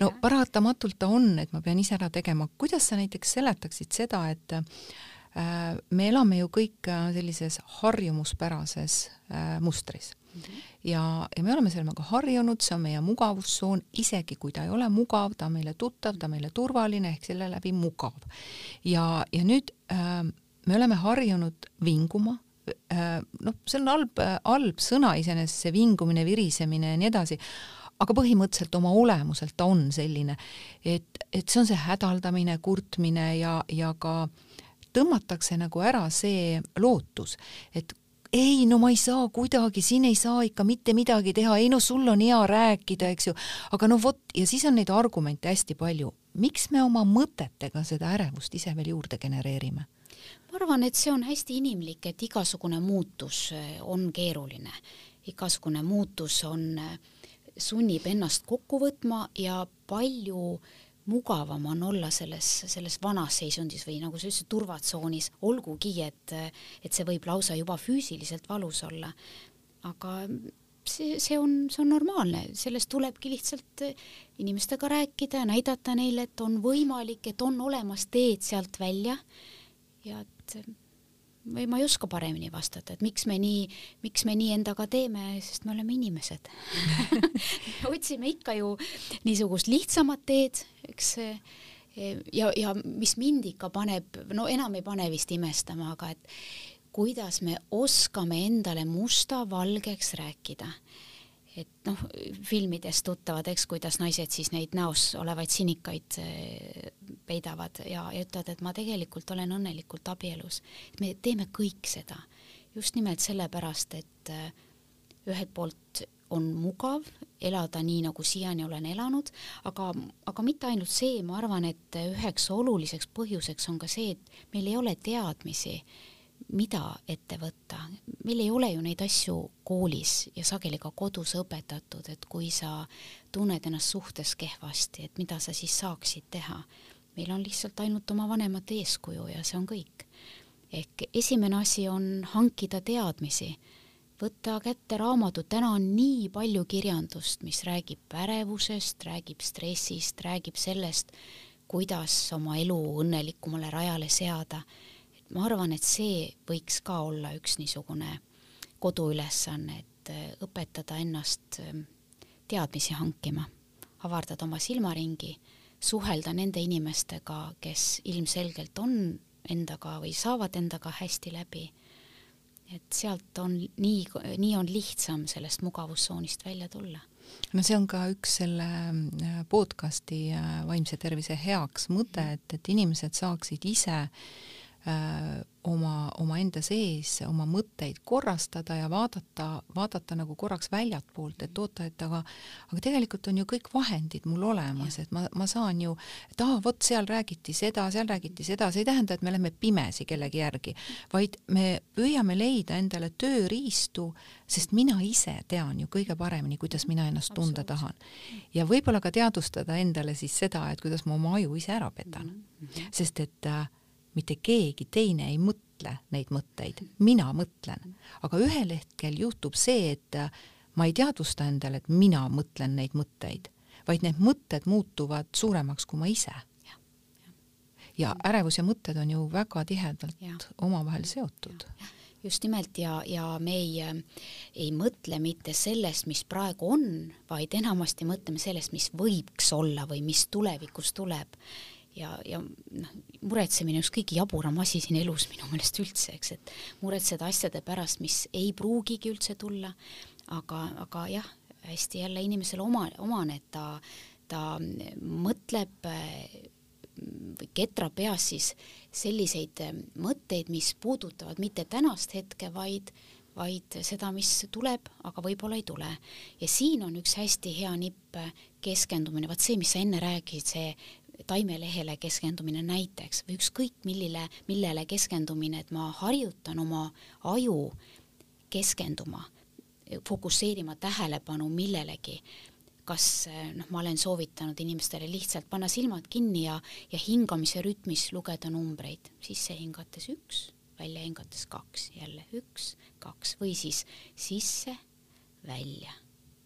No paratamatult ta on, et ma pean ise ära tegema. kuidas sa näiteks seletaksid seda, et me elame ju kõik äh, sellises harjumuspärases äh, mustris mm -hmm. ja, ja me oleme sellega harjunud, see on meie mugavustsoon, isegi kui ta ei ole mugav, ta on meile tuttav, ta on meile turvaline ehk selle läbi mugav. ja, ja nüüd äh, me oleme harjunud vinguma, äh, noh, see on halb, halb sõna iseenesest, see vingumine, virisemine ja nii edasi, aga põhimõtteliselt oma olemuselt ta on selline, et, et see on see hädaldamine, kurtmine ja, ja ka tõmmatakse nagu ära see lootus, et ei, no ma ei saa kuidagi, siin ei saa ikka mitte midagi teha, ei no sul on hea rääkida, eks ju, aga no vot, ja siis on neid argumente hästi palju. miks me oma mõtetega seda ärevust ise veel juurde genereerime? ma arvan, et see on hästi inimlik, et igasugune muutus eh, on keeruline, igasugune muutus on, eh, sunnib ennast kokku võtma ja palju mugavam on olla selles, selles vanas seisundis või nagu sa ütlesid, turvatsoonis, olgugi et, et see võib lausa juba füüsiliselt valus olla. aga see, see on, see on normaalne, sellest tulebki lihtsalt inimestega rääkida, näidata neile, et on võimalik, et on olemas teed sealt välja. Ja et või ma ei oska paremini vastata, et miks me nii, miks me nii endaga teeme, sest me oleme inimesed. [LAUGHS] Otsime ikka ju niisugust lihtsamat teed, eks ja, ja mis mind ikka paneb, no enam ei pane vist imestama, aga et kuidas me oskame endale musta valgeks rääkida et noh, filmidest tuttavad, eks, kuidas naised siis neid näos olevaid sinikaid eh, peidavad ja, ja ütlevad, et ma tegelikult olen õnnelikult abielus. me teeme kõik seda just nimelt sellepärast, et eh, ühelt poolt on mugav elada nii, nagu siiani olen elanud, aga, aga mitte ainult see, ma arvan, et üheks oluliseks põhjuseks on ka see, et meil ei ole teadmisi mida ette võtta. meil ei ole ju neid asju koolis ja sageli ka kodus õpetatud, et kui sa tunned ennast suhtes kehvasti, et mida sa siis saaksid teha. meil on lihtsalt ainult oma vanemate eeskuju ja see on kõik. ehk esimene asi on hankida teadmisi, võtta kätte raamatud, täna on nii palju kirjandust, mis räägib ärevusest, räägib stressist, räägib sellest, kuidas oma elu õnnelikumale rajale seada ma arvan, et see võiks ka olla üks niisugune koduülesanne, et äh, õpetada ennast ähm, teadmisi hankima, avardada oma silmaringi, suhelda nende inimestega, kes ilmselgelt on endaga või saavad endaga hästi läbi. et sealt on nii, nii on lihtsam sellest mugavustsoonist välja tulla no see on ka üks selle äh, podcasti äh, vaimse tervise heaks mõte, et, et inimesed saaksid ise oma, omaenda sees oma mõtteid korrastada ja vaadata, vaadata nagu korraks väljatpoolt, et oota, et aga aga tegelikult on ju kõik vahendid mul olemas, et ma, ma saan ju, et aa, vot seal räägiti seda, seal räägiti seda, see ei tähenda, et me läheme pimesi kellegi järgi, vaid me püüame leida endale tööriistu, sest mina ise tean ju kõige paremini, kuidas mina ennast tunda tahan. ja võib-olla ka teadvustada endale siis seda, et kuidas ma oma aju ise ära petan mm. -hmm. sest et äh, mitte keegi teine ei mõtle neid mõtteid, mina mõtlen. aga ühel hetkel juhtub see, et ma ei teadvusta endale, et mina mõtlen neid mõtteid, vaid need mõtted muutuvad suuremaks kui ma ise. ja ärevus ja mõtted on ju väga tihedalt omavahel seotud. Just nimelt ja, ja me ei, ei mõtle mitte sellest, mis praegu on, vaid enamasti mõtleme sellest, mis võiks olla või mis tulevikus tuleb ja, ja noh, muretsemine on üks kõige jaburam asi siin elus minu meelest üldse, eks, et muretseda asjade pärast, mis ei pruugigi üldse tulla, aga, aga jah, hästi jälle inimesele oma, omane, et ta, ta mõtleb või ketrab peas siis selliseid mõtteid, mis puudutavad mitte tänast hetke, vaid vaid seda, mis tuleb, aga võib-olla ei tule. ja siin on üks hästi hea nipp keskendumine, vot see, mis sa enne rääkisid, see taimelehele keskendumine näiteks või ükskõik millile, millele keskendumine, et ma harjutan oma aju keskenduma, fokusseerima tähelepanu millelegi, kas noh, ma olen soovitanud inimestele lihtsalt panna silmad kinni ja, ja hingamise rütmis lugeda numbreid, sisse hingates üks, välja hingates kaks, jälle üks, kaks. Või siis sisse, välja,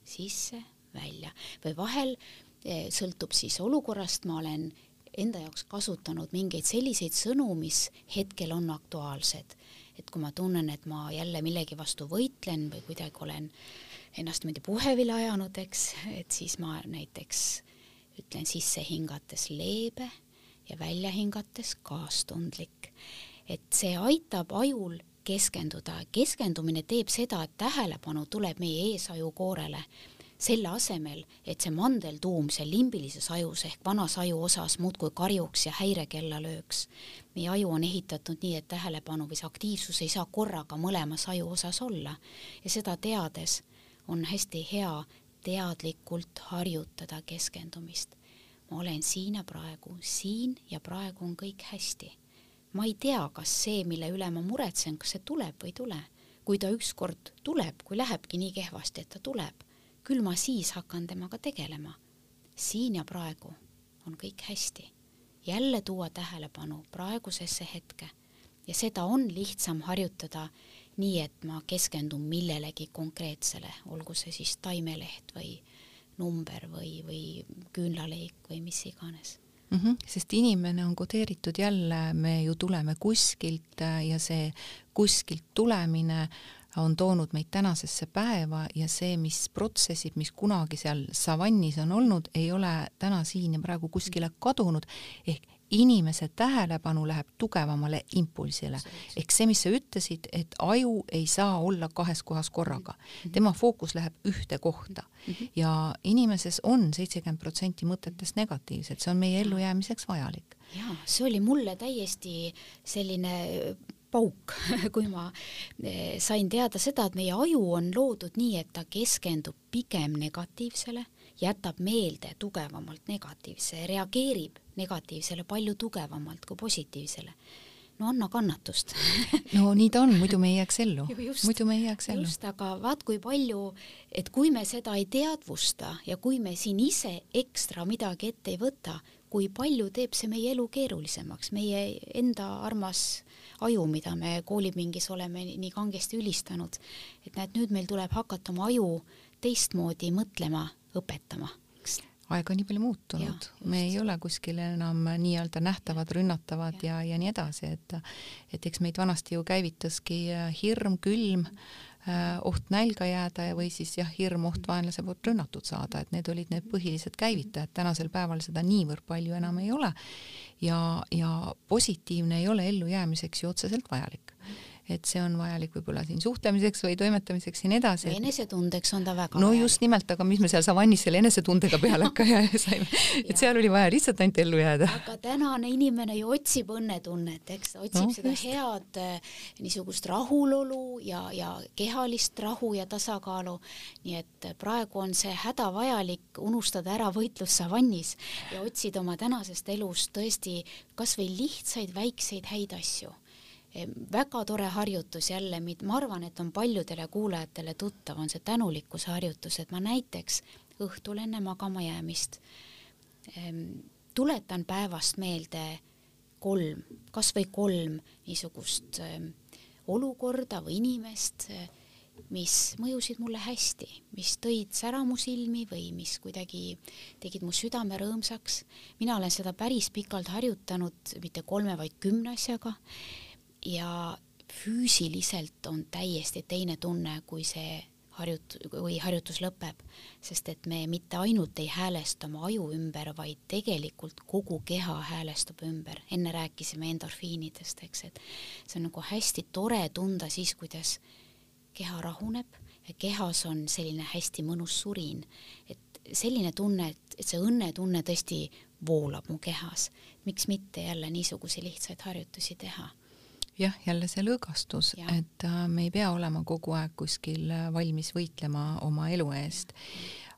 sisse, välja. Või vahel Eh, sõltub siis olukorrast, ma olen enda jaoks kasutanud mingeid selliseid sõnu, mis hetkel on aktuaalsed. et kui ma tunnen, et ma jälle millegi vastu võitlen või kuidagi olen ennast niimoodi puhevile ajanud, eks, et siis ma näiteks ütlen sisse hingates leebe ja välja hingates kaastundlik. et see aitab ajul keskenduda, keskendumine teeb seda, et tähelepanu tuleb meie eesajukoorele selle asemel, et see mandeltuum seal limbilises ajus ehk vanas aju osas muudkui karjuks ja häirekella lööks. meie aju on ehitatud nii, et tähelepanu või see aktiivsus ei saa korraga mõlemas aju osas olla ja seda teades on hästi hea teadlikult harjutada keskendumist. ma olen siin ja praegu, siin ja praegu on kõik hästi. ma ei tea, kas see, mille üle ma muretsen, kas see tuleb või ei tule. kui ta ükskord tuleb, kui lähebki nii kehvasti, et ta tuleb, küll ma siis hakkan temaga tegelema. siin ja praegu on kõik hästi. jälle tuua tähelepanu praegusesse hetke ja seda on lihtsam harjutada nii, et ma keskendun millelegi konkreetsele, olgu see siis taimeleht või number või, või küünlaleik või mis iganes mm. -hmm, sest inimene on kodeeritud jälle, me ju tuleme kuskilt ja see kuskilt tulemine on toonud meid tänasesse päeva ja see, mis protsessid, mis kunagi seal savannis on olnud, ei ole täna siin ja praegu kuskile kadunud, ehk inimese tähelepanu läheb tugevamale impulsile. ehk see, mis sa ütlesid, et aju ei saa olla kahes kohas korraga. Mhm. tema fookus läheb ühte kohta mhm. ja inimeses on seitsekümmend protsenti mõtetest negatiivsed, see on meie ellujäämiseks vajalik. jaa, see oli mulle täiesti selline pauk, [LAUGHS] kui ma eh, sain teada seda, et meie aju on loodud nii, et ta keskendub pigem negatiivsele, jätab meelde tugevamalt negatiivse, reageerib negatiivsele palju tugevamalt kui positiivsele. no anna kannatust [LAUGHS] no nii ta on, muidu me ei jääks ellu. [LAUGHS] muidu me ei jääks ellu. just, aga vaat kui palju, et kui me seda ei teadvusta ja kui me siin ise ekstra midagi ette ei võta, kui palju teeb see meie elu keerulisemaks, meie enda armas aju, mida me koolipingis oleme nii kangesti ülistanud. et näed, nüüd meil tuleb hakata oma aju teistmoodi mõtlema, õpetama. Aeg on nii palju muutunud, me ei ole kuskil enam nii-öelda nähtavad, rünnatavad ja, ja, ja nii edasi, et et eks meid vanasti ju käivitaski hirm, külm. mm, Äh, oht nälga jääda ja või siis jah, hirm oht vaenlase poolt rünnatud saada, et need olid need põhilised käivitajad, tänasel päeval seda niivõrd palju enam ei ole. ja, ja positiivne ei ole ellujäämiseks ju otseselt vajalik et see on vajalik võib-olla siin suhtlemiseks või toimetamiseks ja nii edasi. enesetundeks on ta väga no vajalik. just nimelt, aga mis me seal savannis selle enesetundega peale [LAUGHS] hakka saime, et ja. seal oli vaja lihtsalt ainult ellu jääda. aga tänane inimene ju otsib õnnetunnet, eks otsib no, seda just. head eh, niisugust rahulolu ja, ja kehalist rahu ja tasakaalu, nii et praegu on see hädavajalik unustada ära võitlus savannis ja otsida oma tänasest elust tõesti kas või lihtsaid väikseid häid asju väga tore harjutus jälle, ma arvan, et on paljudele kuulajatele tuttav, on see tänulikkuse harjutus, et ma näiteks õhtul enne magama jäämist tuletan päevast meelde kolm, kas või kolm niisugust olukorda või inimest, mis mõjusid mulle hästi, mis tõid säramu silmi või mis kuidagi tegid mu südame rõõmsaks. mina olen seda päris pikalt harjutanud, mitte kolme, vaid kümne asjaga ja füüsiliselt on täiesti teine tunne, kui see harjut- või harjutus lõpeb, sest et me mitte ainult ei häälesta oma aju ümber, vaid tegelikult kogu keha häälestub ümber. enne rääkisime endorfiinidest, eks, et see on nagu hästi tore tunda siis, kuidas keha rahuneb ja kehas on selline hästi mõnus surin, et selline tunne, et, et see õnnetunne tõesti voolab mu kehas. miks mitte jälle niisuguseid lihtsaid harjutusi teha jah, jälle see lõõgastus, et äh, me ei pea olema kogu aeg kuskil äh, valmis võitlema oma elu eest.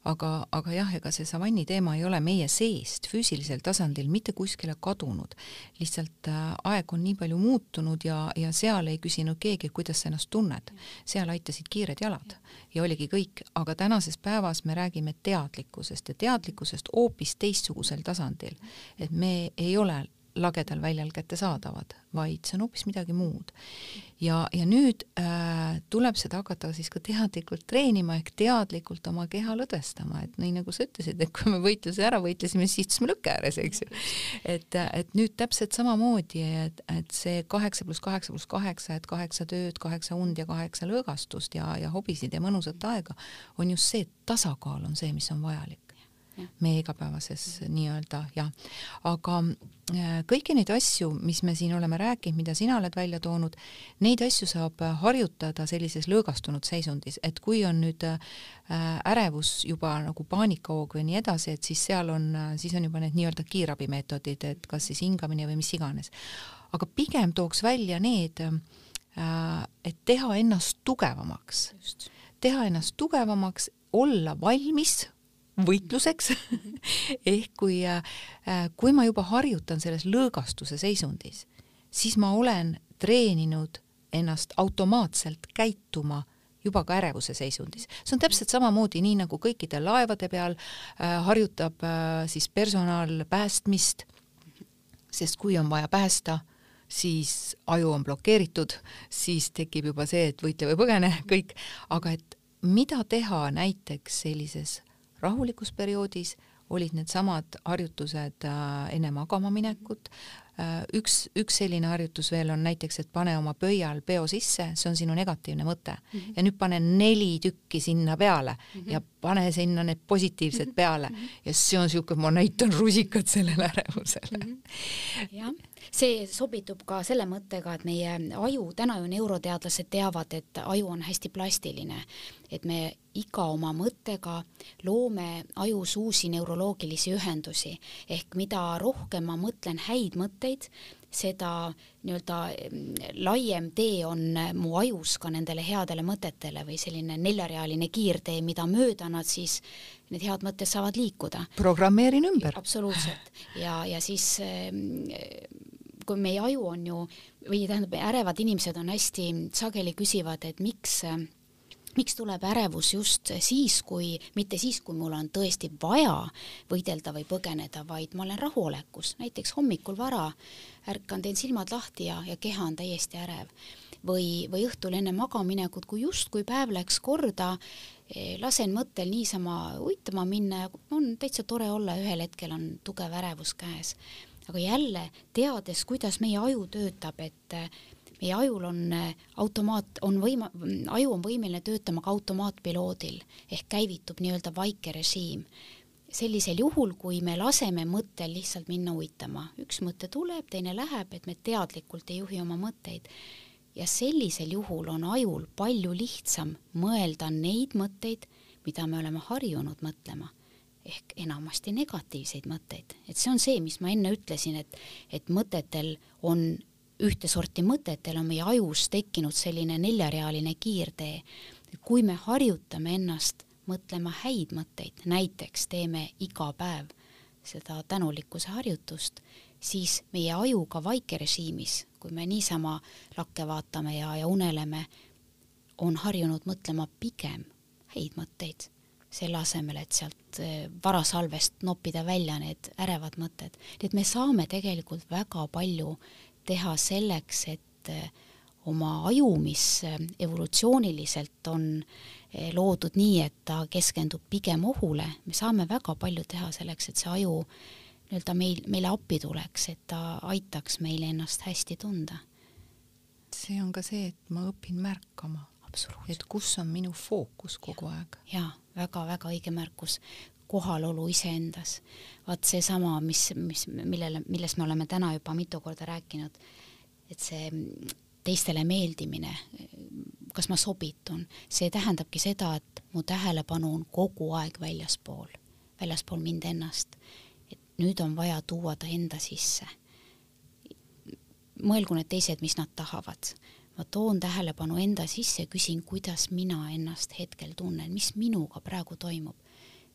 aga, aga jah, ega see savanni teema ei ole meie seest füüsilisel tasandil mitte kuskile kadunud. lihtsalt äh, aeg on nii palju muutunud ja, ja seal ei küsinud keegi, kuidas sa ennast tunned. seal aitasid kiired jalad ja oligi kõik, aga tänases päevas me räägime teadlikkusest ja teadlikkusest hoopis teistsugusel tasandil. et me ei ole lagedal väljal kättesaadavad, vaid see on hoopis midagi muud. ja, ja nüüd äh, tuleb seda hakata siis ka teadlikult treenima ehk teadlikult oma keha lõdvestama, et nii nagu sa ütlesid, et kui me võitluse ära võitlesime, siis istusime lõkke ääres, eks ju. et, et nüüd täpselt samamoodi, et, et see kaheksa pluss kaheksa pluss kaheksa, et kaheksa tööd, kaheksa und ja kaheksa lõõgastust ja, ja hobisid ja mõnusat aega, on just see, et tasakaal on see, mis on vajalik meie igapäevases nii-öelda jah, aga äh, kõiki neid asju, mis me siin oleme rääkinud, mida sina oled välja toonud, neid asju saab harjutada sellises lõõgastunud seisundis, et kui on nüüd äh, ärevus juba nagu paanikahoog või nii edasi, et siis seal on, siis on juba need nii-öelda kiirabimeetodid, et kas siis hingamine või mis iganes. aga pigem tooks välja need, äh, et teha ennast tugevamaks, teha ennast tugevamaks, olla valmis võitluseks. Ehk kui, äh, kui ma juba harjutan selles lõõgastuse seisundis, siis ma olen treeninud ennast automaatselt käituma juba ka ärevuse seisundis. see on täpselt samamoodi, nii nagu kõikide laevade peal äh, harjutab äh, siis personal päästmist, sest kui on vaja päästa, siis aju on blokeeritud, siis tekib juba see, et võitle või põgene, kõik, aga et mida teha näiteks sellises rahulikus perioodis olid needsamad harjutused äh, enne magama minekut, üks, üks selline harjutus veel on näiteks, et pane oma pöial peo sisse, see on sinu negatiivne mõte mm. -hmm. ja nüüd pane neli tükki sinna peale mm -hmm. ja pane sinna need positiivsed peale mm -hmm. ja see on niisugune, ma näitan rusikat sellele ärevusele mm. -hmm. jah, see sobitub ka selle mõttega, et meie aju, täna ju neuroteadlased teavad, et aju on hästi plastiline, et me iga oma mõttega loome ajus uusi neuroloogilisi ühendusi, ehk mida rohkem ma mõtlen häid mõtteid, seda nii-öelda mm, laiem tee on mu ajus ka nendele headele mõtetele või selline neljarealine kiirtee, mida mööda nad siis, need head mõtted saavad liikuda. programmeerin ümber. absoluutselt ja, ja siis mm, kui meie aju on ju, või tähendab, ärevad inimesed on hästi sageli küsivad, et miks äh, miks tuleb ärevus just siis, kui, mitte siis, kui mul on tõesti vaja võidelda või põgeneda, vaid ma olen rahuolekus, näiteks hommikul vara ärkan, teen silmad lahti ja, ja keha on täiesti ärev. või, või õhtul enne magaminekut, kui justkui päev läks korda, eh, lasen mõttel niisama uitama minna ja on täitsa tore olla, ühel hetkel on tugev ärevus käes. aga jälle, teades, kuidas meie aju töötab, et meie ajul on äh, automaat, on võima-, aju on võimeline töötama ka automaatpiloodil ehk käivitub nii-öelda vaike režiim. sellisel juhul, kui me laseme mõttel lihtsalt minna uitama, üks mõte tuleb, teine läheb, et me teadlikult ei juhi oma mõtteid. ja sellisel juhul on ajul palju lihtsam mõelda neid mõtteid, mida me oleme harjunud mõtlema ehk enamasti negatiivseid mõtteid, et see on see, mis ma enne ütlesin, et, et mõtetel on ühte sorti mõtetel on meie ajus tekkinud selline neljarealine kiirtee. kui me harjutame ennast mõtlema häid mõtteid, näiteks teeme iga päev seda tänulikkuse harjutust, siis meie aju ka vaikerežiimis, kui me niisama lakke vaatame ja, ja uneleme, on harjunud mõtlema pigem häid mõtteid, selle asemel, et sealt eh, varasalvest noppida välja need ärevad mõtted. nii et me saame tegelikult väga palju teha selleks, et eh, oma aju, mis eh, evolutsiooniliselt on eh, loodud nii, et ta keskendub pigem ohule, me saame väga palju teha selleks, et see aju nii-öelda meil, meile appi tuleks, et ta aitaks meil ennast hästi tunda. see on ka see, et ma õpin märkama. et kus on minu fookus kogu ja, aeg. jaa, väga-väga õige märkus kohalolu iseendas. vaat seesama, mis, mis, millele, millest me oleme täna juba mitu korda rääkinud, et see teistele meeldimine, kas ma sobitun, see tähendabki seda, et mu tähelepanu on kogu aeg väljaspool väljaspool mind ennast. et nüüd on vaja tuua ta enda sisse. mõelgu need teised, mis nad tahavad. ma toon tähelepanu enda sisse küsin, kuidas mina ennast hetkel tunnen, mis minuga praegu toimub.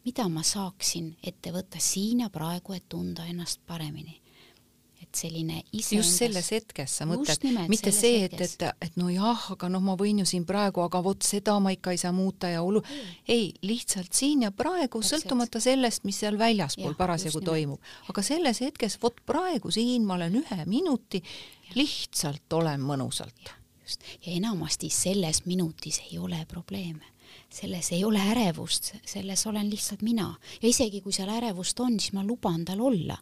Mida ma saaksin ette võtta siin ja praegu, et tunda ennast paremini? Et selline ise just selles hetkes sa mõtled, mitte see, et, et, et no jah, aga noh, ma võin ju siin praegu, aga vot seda ma ikka ei saa muuta ja olu-, ei, lihtsalt siin ja praegu, sõltumata sellest, mis seal väljaspool parasjagu toimub. aga selles hetkes, vot praegu siin ma olen ühe minuti, lihtsalt olen mõnusalt. just, ja enamasti selles minutis ei ole probleeme selles ei ole ärevust, selles olen lihtsalt mina. ja isegi kui seal ärevust on, siis ma luban tal olla.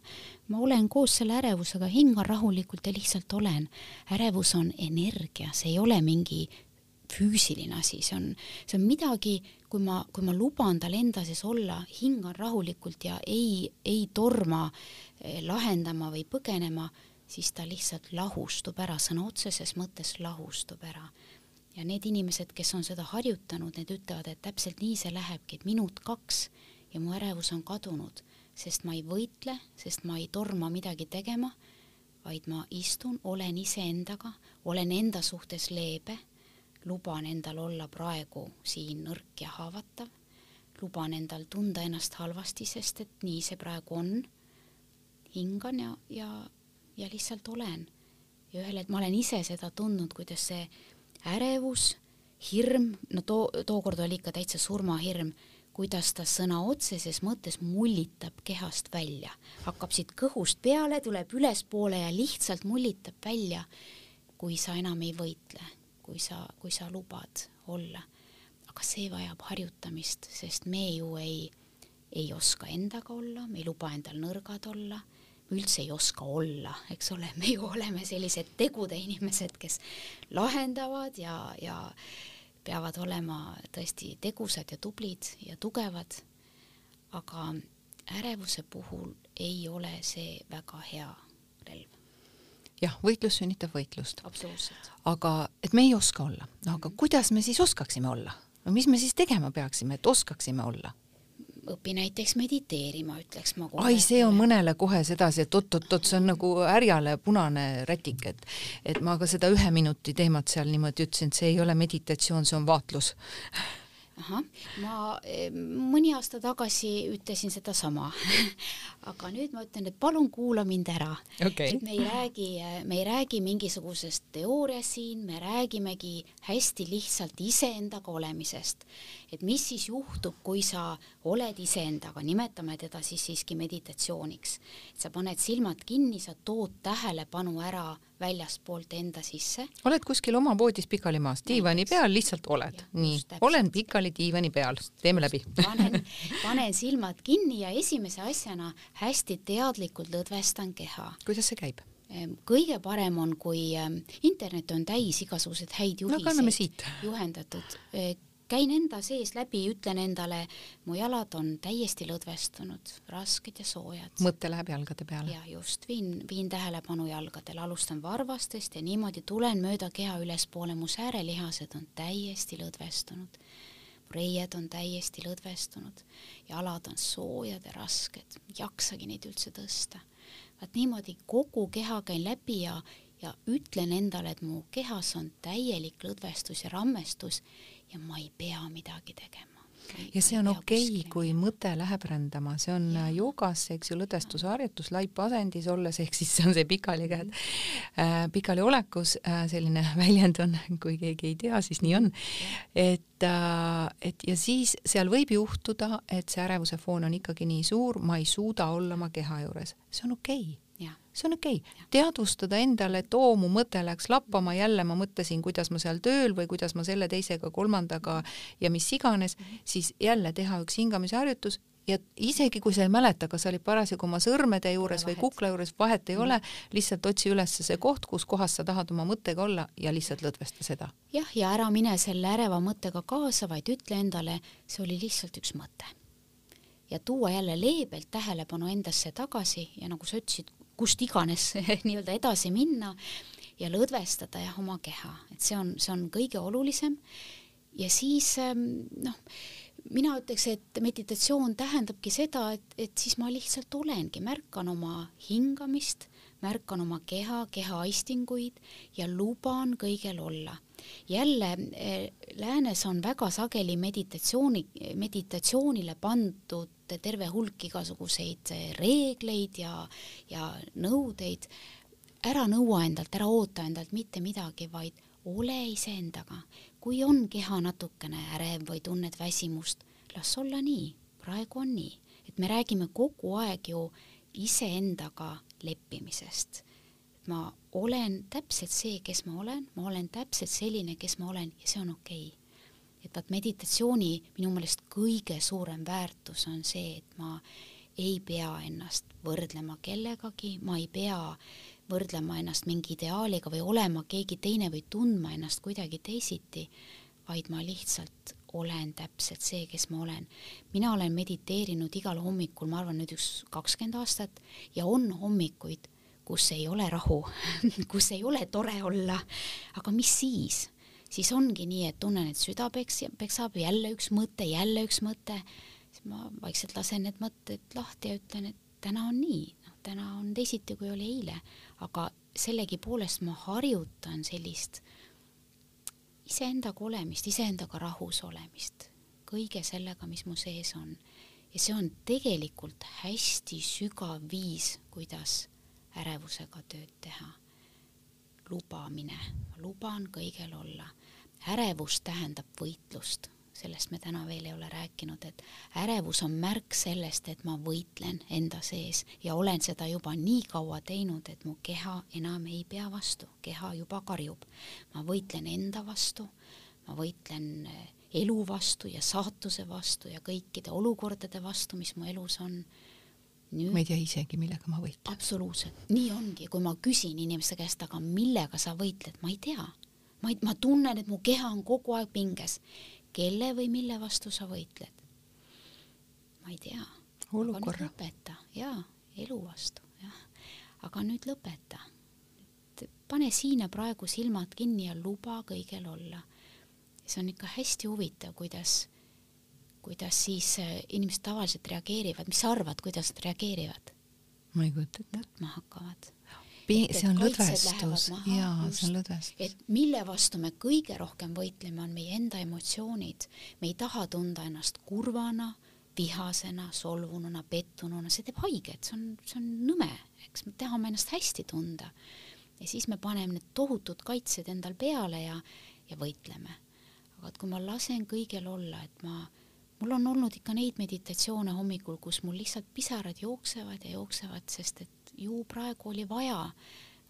ma olen koos selle ärevusega, hingan rahulikult ja lihtsalt olen. ärevus on energia, see ei ole mingi füüsiline asi, see on, see on midagi, kui ma, kui ma luban tal enda sees olla, hingan rahulikult ja ei, ei torma eh, lahendama või põgenema, siis ta lihtsalt lahustub ära, sõna otseses mõttes lahustub ära ja need inimesed, kes on seda harjutanud, need ütlevad, et täpselt nii see lähebki, et minut-kaks ja mu ärevus on kadunud, sest ma ei võitle, sest ma ei torma midagi tegema, vaid ma istun, olen iseendaga, olen enda suhtes leebe, luban endal olla praegu siin nõrk ja haavatav, luban endal tunda ennast halvasti, sest et nii see praegu on, hingan ja, ja, ja lihtsalt olen. ja ühel hetkel ma olen ise seda tundnud, kuidas see ärevus, hirm, no too, tookord oli ikka täitsa surmahirm, kuidas ta sõna otseses mõttes mullitab kehast välja, hakkab siit kõhust peale, tuleb ülespoole ja lihtsalt mullitab välja, kui sa enam ei võitle, kui sa, kui sa lubad olla. aga see vajab harjutamist, sest me ju ei, ei oska endaga olla, me ei luba endal nõrgad olla üldse ei oska olla, eks ole, me ju oleme sellised tegude inimesed, kes lahendavad ja, ja peavad olema tõesti tegusad ja tublid ja tugevad, aga ärevuse puhul ei ole see väga hea relv. jah, võitlus sünnitab võitlust. absoluutselt. aga et me ei oska olla, aga mm -hmm. kuidas me siis oskaksime olla? no mis me siis tegema peaksime, et oskaksime olla? Õpi näiteks mediteerima, ütleks ma kohe. ai, see on mõnele kohe sedasi, et oot-oot-oot, see on nagu härjale punane rätik, et et ma ka seda ühe minuti teemat seal niimoodi ütlesin, et see ei ole meditatsioon, see on vaatlus ahah, ma mõni aasta tagasi ütlesin sedasama. [LAUGHS] Aga nüüd ma ütlen, et palun kuula mind ära. Okay.. et me ei räägi, me ei räägi mingisugusest teooriast siin, me räägimegi hästi lihtsalt iseendaga olemisest. et mis siis juhtub, kui sa oled iseendaga, nimetame teda siis siiski meditatsiooniks. sa paned silmad kinni, sa tood tähelepanu ära väljaspoolt enda sisse. oled kuskil oma voodis pikali maas, diivani peal lihtsalt oled, nii, olen pikali diivani peal, teeme läbi. Panen, panen silmad kinni ja esimese asjana hästi teadlikult lõdvestan keha. kuidas see käib? Ehm, kõige parem on, kui ehm, internet on täis igasuguseid häid juhiseid no,, juhendatud käin enda sees läbi, ütlen endale, mu jalad on täiesti lõdvestunud, rasked ja soojad. mõte läheb jalgade peale. jah, just, viin, viin tähelepanu jalgadele, alustan varvastest ja niimoodi tulen mööda keha ülespoole, mu säärelihased on täiesti lõdvestunud. reied on täiesti lõdvestunud, jalad on soojad ja rasked, jaksagi neid üldse tõsta. vaat niimoodi kogu keha käin läbi ja, ja ütlen endale, et mu kehas on täielik lõdvestus ja rammestus ja ma ei pea midagi tegema. ja see on okei okay,, kui mõte läheb rändama, see on ja. joogas, eks ju, lõdvestusharjutus laipasendis olles, ehk siis see on see pikali käed. Äh,, pikali olekus äh, selline [LAUGHS] väljend on, kui keegi ei tea, siis nii on. et äh,, et ja siis seal võib juhtuda, et see ärevuse foon on ikkagi nii suur, ma ei suuda olla oma keha juures, see on okei. okay see on okei okay., teadvustada endale, et oo, mu mõte läks lappama, jälle ma mõtlesin, kuidas ma seal tööl või kuidas ma selle, teisega, kolmandaga ja mis iganes, siis jälle teha üks hingamisharjutus ja isegi kui sa ei mäleta, kas sa olid parasjagu oma sõrmede juures või kukla juures, vahet ei -hmm. ole, lihtsalt otsi üles see koht, kus kohas sa tahad oma mõttega olla ja lihtsalt lõdvesta seda. jah, ja ära mine selle äreva mõttega kaasa, vaid ütle endale, see oli lihtsalt üks mõte. ja tuua jälle leebelt tähelepanu endasse tagasi ja nagu sa ütlesid, kust iganes [LAUGHS] nii-öelda edasi minna ja lõdvestada jah, oma keha, et see on, see on kõige olulisem. ja siis ähm, noh, mina ütleks, et meditatsioon tähendabki seda, et, et siis ma lihtsalt olengi, märkan oma hingamist, märkan oma keha, kehaistinguid ja luban kõigel olla. jälle eh, läänes on väga sageli meditatsiooni, meditatsioonile pandud terve hulk igasuguseid eh, reegleid ja, ja nõudeid, ära nõua endalt, ära oota endalt mitte midagi, vaid ole iseendaga. kui on keha natukene ärev või tunned väsimust, las olla nii, praegu on nii. et me räägime kogu aeg ju iseendaga leppimisest. ma olen täpselt see, kes ma olen, ma olen täpselt selline, kes ma olen ja see on okei okay. Et vaat meditatsiooni minu meelest kõige suurem väärtus on see, et ma ei pea ennast võrdlema kellegagi, ma ei pea võrdlema ennast mingi ideaaliga või olema keegi teine või tundma ennast kuidagi teisiti, vaid ma lihtsalt olen täpselt see, kes ma olen. mina olen mediteerinud igal hommikul, ma arvan nüüd üks kakskümmend aastat ja on hommikuid, kus ei ole rahu [LAUGHS] kus ei ole tore olla, aga mis siis? Siis ongi nii, et tunnen, et süda peks-, peksab, jälle üks mõte, jälle üks mõte, siis ma vaikselt lasen need mõtted lahti ja ütlen, et täna on nii, noh, täna on teisiti, kui oli eile, aga sellegipoolest ma harjutan sellist iseendaga olemist, iseendaga rahus olemist, kõige sellega, mis mu sees on. ja see on tegelikult hästi sügav viis, kuidas ärevusega tööd teha. lubamine, luban kõigel olla. Ärevus tähendab võitlust, sellest me täna veel ei ole rääkinud, et ärevus on märk sellest, et ma võitlen enda sees ja olen seda juba nii kaua teinud, et mu keha enam ei pea vastu, keha juba karjub. ma võitlen enda vastu, ma võitlen eh, elu vastu ja saatuse vastu ja kõikide olukordade vastu, mis mu elus on. Nüüd, ma ei tea isegi, millega ma võitlen. absoluutselt, nii ongi, kui ma küsin inimeste käest, aga millega sa võitled, ma ei tea ma ei, ma tunnen, et mu keha on kogu aeg pinges kelle või mille vastu sa võitled? ma ei tea. olukorra. lõpeta, jaa, elu vastu, jah. aga nüüd lõpeta. pane siin ja praegu silmad kinni ja luba kõigel olla. see on ikka hästi huvitav, kuidas, kuidas siis äh, inimesed tavaliselt reageerivad, mis sa arvad, kuidas nad reageerivad? ma ei kujuta ette. nutma hakkavad see on lõdvestus, jaa, see on lõdvestus. et mille vastu me kõige rohkem võitleme, on meie enda emotsioonid. me ei taha tunda ennast kurvana, vihasena, solvununa, pettununa, see teeb haiget, see on, see on nõme, eks me tahame ennast hästi tunda. ja siis me paneme need tohutud kaitsed endal peale ja, ja võitleme. aga et kui ma lasen kõigel olla, et ma mul on olnud ikka neid meditatsioone hommikul, kus mul lihtsalt pisarad jooksevad ja jooksevad, sest et ju praegu oli vaja,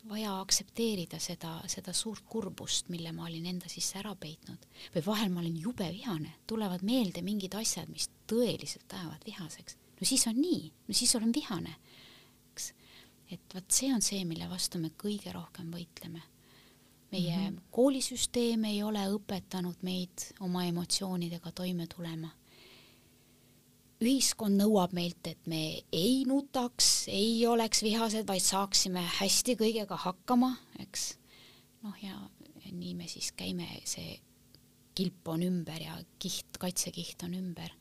vaja aktsepteerida seda, seda suurt kurbust, mille ma olin enda sisse ära peitnud. või vahel ma olin jube vihane, tulevad meelde mingid asjad, mis tõeliselt ajavad vihaseks. no siis on nii, no siis olen vihane, eks. et vot see on see, mille vastu me kõige rohkem võitleme. meie mm -hmm. koolisüsteem ei ole õpetanud meid oma emotsioonidega toime tulema ühiskond nõuab meilt, et me ei nutaks, ei oleks vihased, vaid saaksime hästi kõigega hakkama, eks. noh, ja nii me siis käime, see kilp on ümber ja kiht, kaitsekiht on ümber.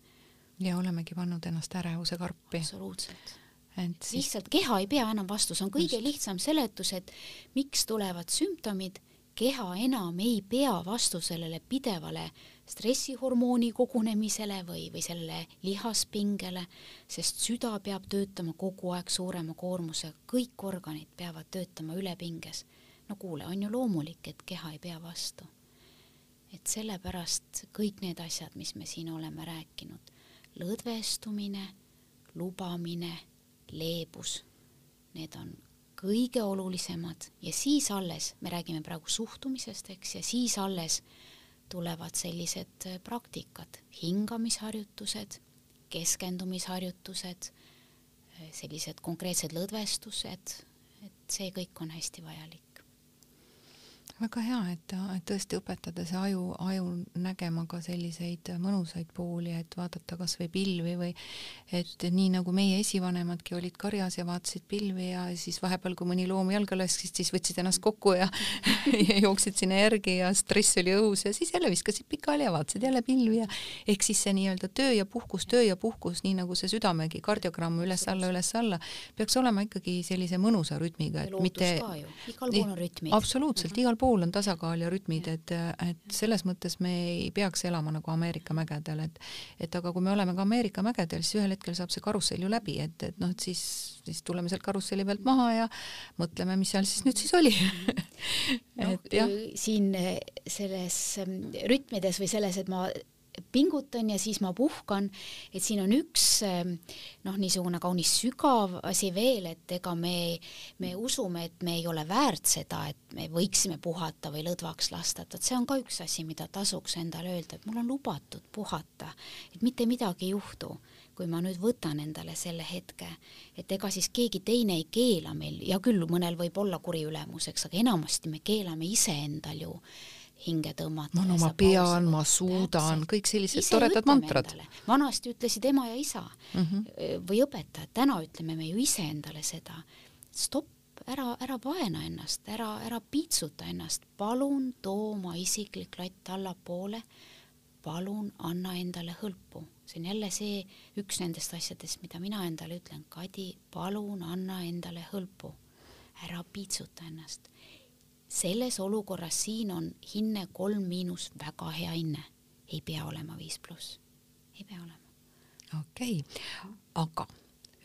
ja olemegi pannud ennast ärevuse karpi. absoluutselt. siis... lihtsalt keha ei pea enam vastu, see on kõige Just. lihtsam seletus, et miks tulevad sümptomid keha enam ei pea vastu sellele pidevale stressihormooni kogunemisele või, või sellele lihaspingele, sest süda peab töötama kogu aeg suurema koormusega, kõik organid peavad töötama ülepinges. no kuule, on ju loomulik, et keha ei pea vastu. et sellepärast kõik need asjad, mis me siin oleme rääkinud, lõdvestumine, lubamine, leebus, need on kõige olulisemad. Ja siis alles, me räägime praegu suhtumisest, eks, ja siis alles tulevad sellised äh, praktikad, hingamisharjutused, keskendumisharjutused, äh, sellised konkreetsed lõdvestused, et see kõik on hästi vajalik. Väga hea, et, et tõesti õpetada see aju, aju nägema ka selliseid mõnusaid pooli, et vaadata kas või pilvi või et nii nagu meie esivanemadki olid karjas ja vaatasid pilvi ja siis vahepeal, kui mõni loom jalga laskis, siis võtsid ennast kokku ja, [LAUGHS] ja jooksid sinna järgi ja stress oli õhus ja siis jälle viskasid pikali ja vaatasid jälle pilvi ja ehk siis see nii-öelda töö ja puhkus, töö ja puhkus, nii nagu see südamegi kardiogramm üles-alla, üles-alla, peaks olema ikkagi sellise mõnusa rütmiga, et mitte igal pool on rütmid. absoluutselt mm, -hmm. igal pool pool on tasakaal ja rütmid, et, et selles mõttes me ei peaks elama nagu Ameerika mägedel, et et aga kui me oleme ka Ameerika mägedel, siis ühel hetkel saab see karussell ju läbi, et, et noh, et siis, siis tuleme sealt karusselli pealt maha ja mõtleme, mis seal siis nüüd siis oli [LAUGHS] no, et jah. siin selles rütmides või selles, et ma pingutan ja siis ma puhkan, et siin on üks ehm, noh, niisugune kaunis sügav asi veel, et ega me, me usume, et me ei ole väärt seda, et me võiksime puhata või lõdvaks lasta, et vot see on ka üks asi, mida tasuks endale öelda, et mul on lubatud puhata, et mitte midagi ei juhtu, kui ma nüüd võtan endale selle hetke, et ega siis keegi teine ei keela meil, hea küll, mõnel võib olla kuri ülemus, eks, aga enamasti me keelame iseendal ju hinge tõmmata. ma no ma pean, ma suudan, kõik sellised ise toredad mantrad. vanasti ütlesid ema ja isa mm -hmm. või õpetajad, täna ütleme me ju iseendale seda, stopp, ära, ära vaena ennast, ära, ära piitsuta ennast, palun too oma isiklik latt allapoole, palun anna endale hõlpu. see on jälle see üks nendest asjadest, mida mina endale ütlen, Kadi, palun anna endale hõlpu, ära piitsuta ennast selles olukorras siin on hinne kolm miinus väga hea hinne, ei pea olema viis pluss, ei pea olema. okei okay., aga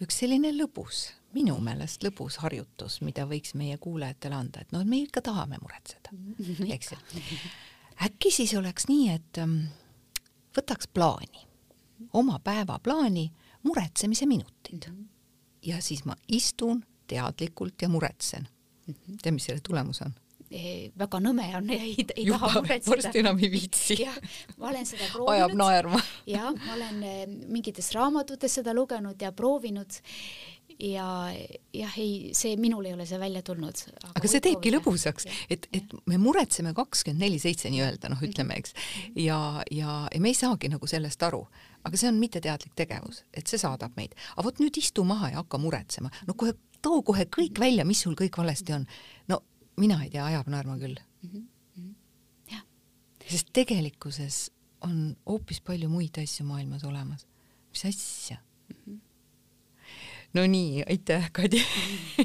üks selline lõbus, minu meelest lõbus harjutus, mida võiks meie kuulajatele anda, et noh, me ikka tahame muretseda, [LAUGHS] eks ju. äkki siis oleks nii, et ähm, võtaks plaani, oma päevaplaani, muretsemise minutid. -hmm. ja siis ma istun teadlikult ja muretsen. Mhm. tead, mis selle tulemus on? Eh, väga nõme on ja ei, ei Juba, taha muretseda. varsti enam ei viitsi. jah, ma olen seda proovinud. ajab naerma. jah, ma olen eh, mingites raamatutes seda lugenud ja proovinud ja jah, ei, see, minul ei ole see välja tulnud. aga, aga see teebki lõbusaks, et, et me muretseme kakskümmend neli seitse nii-öelda, noh, ütleme, eks. ja, ja, ja me ei saagi nagu sellest aru. aga see on mitteteadlik tegevus, et see saadab meid. aga vot nüüd istu maha ja hakka muretsema. no kohe, too kohe kõik välja, mis sul kõik valesti on. no mina ei tea, ajab naerma küll mm. -hmm. jah. sest tegelikkuses on hoopis palju muid asju maailmas olemas. mis asja mm? -hmm. no nii, aitäh, Kadi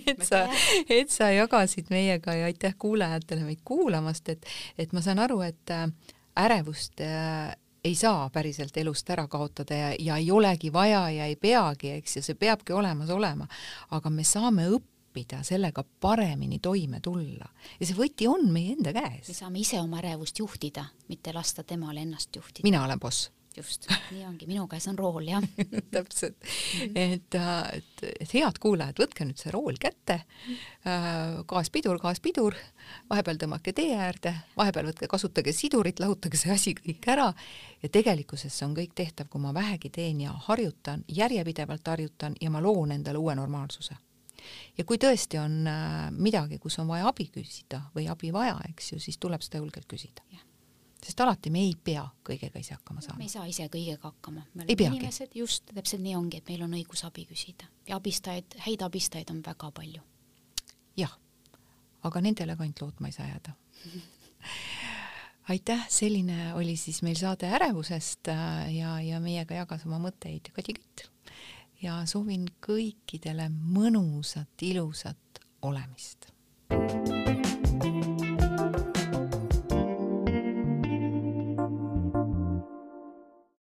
et sa, et sa jagasid meiega ja aitäh kuulajatele meid kuulamast, et, et ma saan aru, et äh, ärevust äh, ei saa päriselt elust ära kaotada ja, ja ei olegi vaja ja ei peagi, eks ju, see peabki olemas olema. aga me saame õppida õppida sellega paremini toime tulla. Ja see võti on meie enda käes. me saame ise oma ärevust juhtida, mitte lasta temal ennast juhtida. mina olen boss. Just, nii ongi, minu käes on rool, jah. [LAUGHS] Täpselt, et, et, et head kuulajad, võtke nüüd see rool kätte, gaas-pidur, gaas-pidur, vahepeal tõmmake tee äärde, vahepeal võtke, kasutage sidurit, lahutage see asi kõik ära. Ja tegelikkuses see on kõik tehtav, kui ma vähegi teen ja harjutan, järjepidevalt harjutan ja ma loon endale uue normaalsuse ja kui tõesti on äh, midagi, kus on vaja abi küsida või abi vaja, eks ju, siis tuleb seda julgelt küsida. sest alati me ei pea kõigega ise hakkama saama. me ei saa ise kõigega hakkama. me oleme inimesed, just, täpselt nii ongi, et meil on õigus abi küsida ja abistajaid, häid abistajaid on väga palju. jah, aga nendele ka ainult lootma ei saa jääda [LAUGHS] aitäh, selline oli siis meil saade ärevusest äh, ja, ja meiega jagas oma mõtteid Kadi Kütt ja soovin kõikidele mõnusat, ilusat olemist. thank you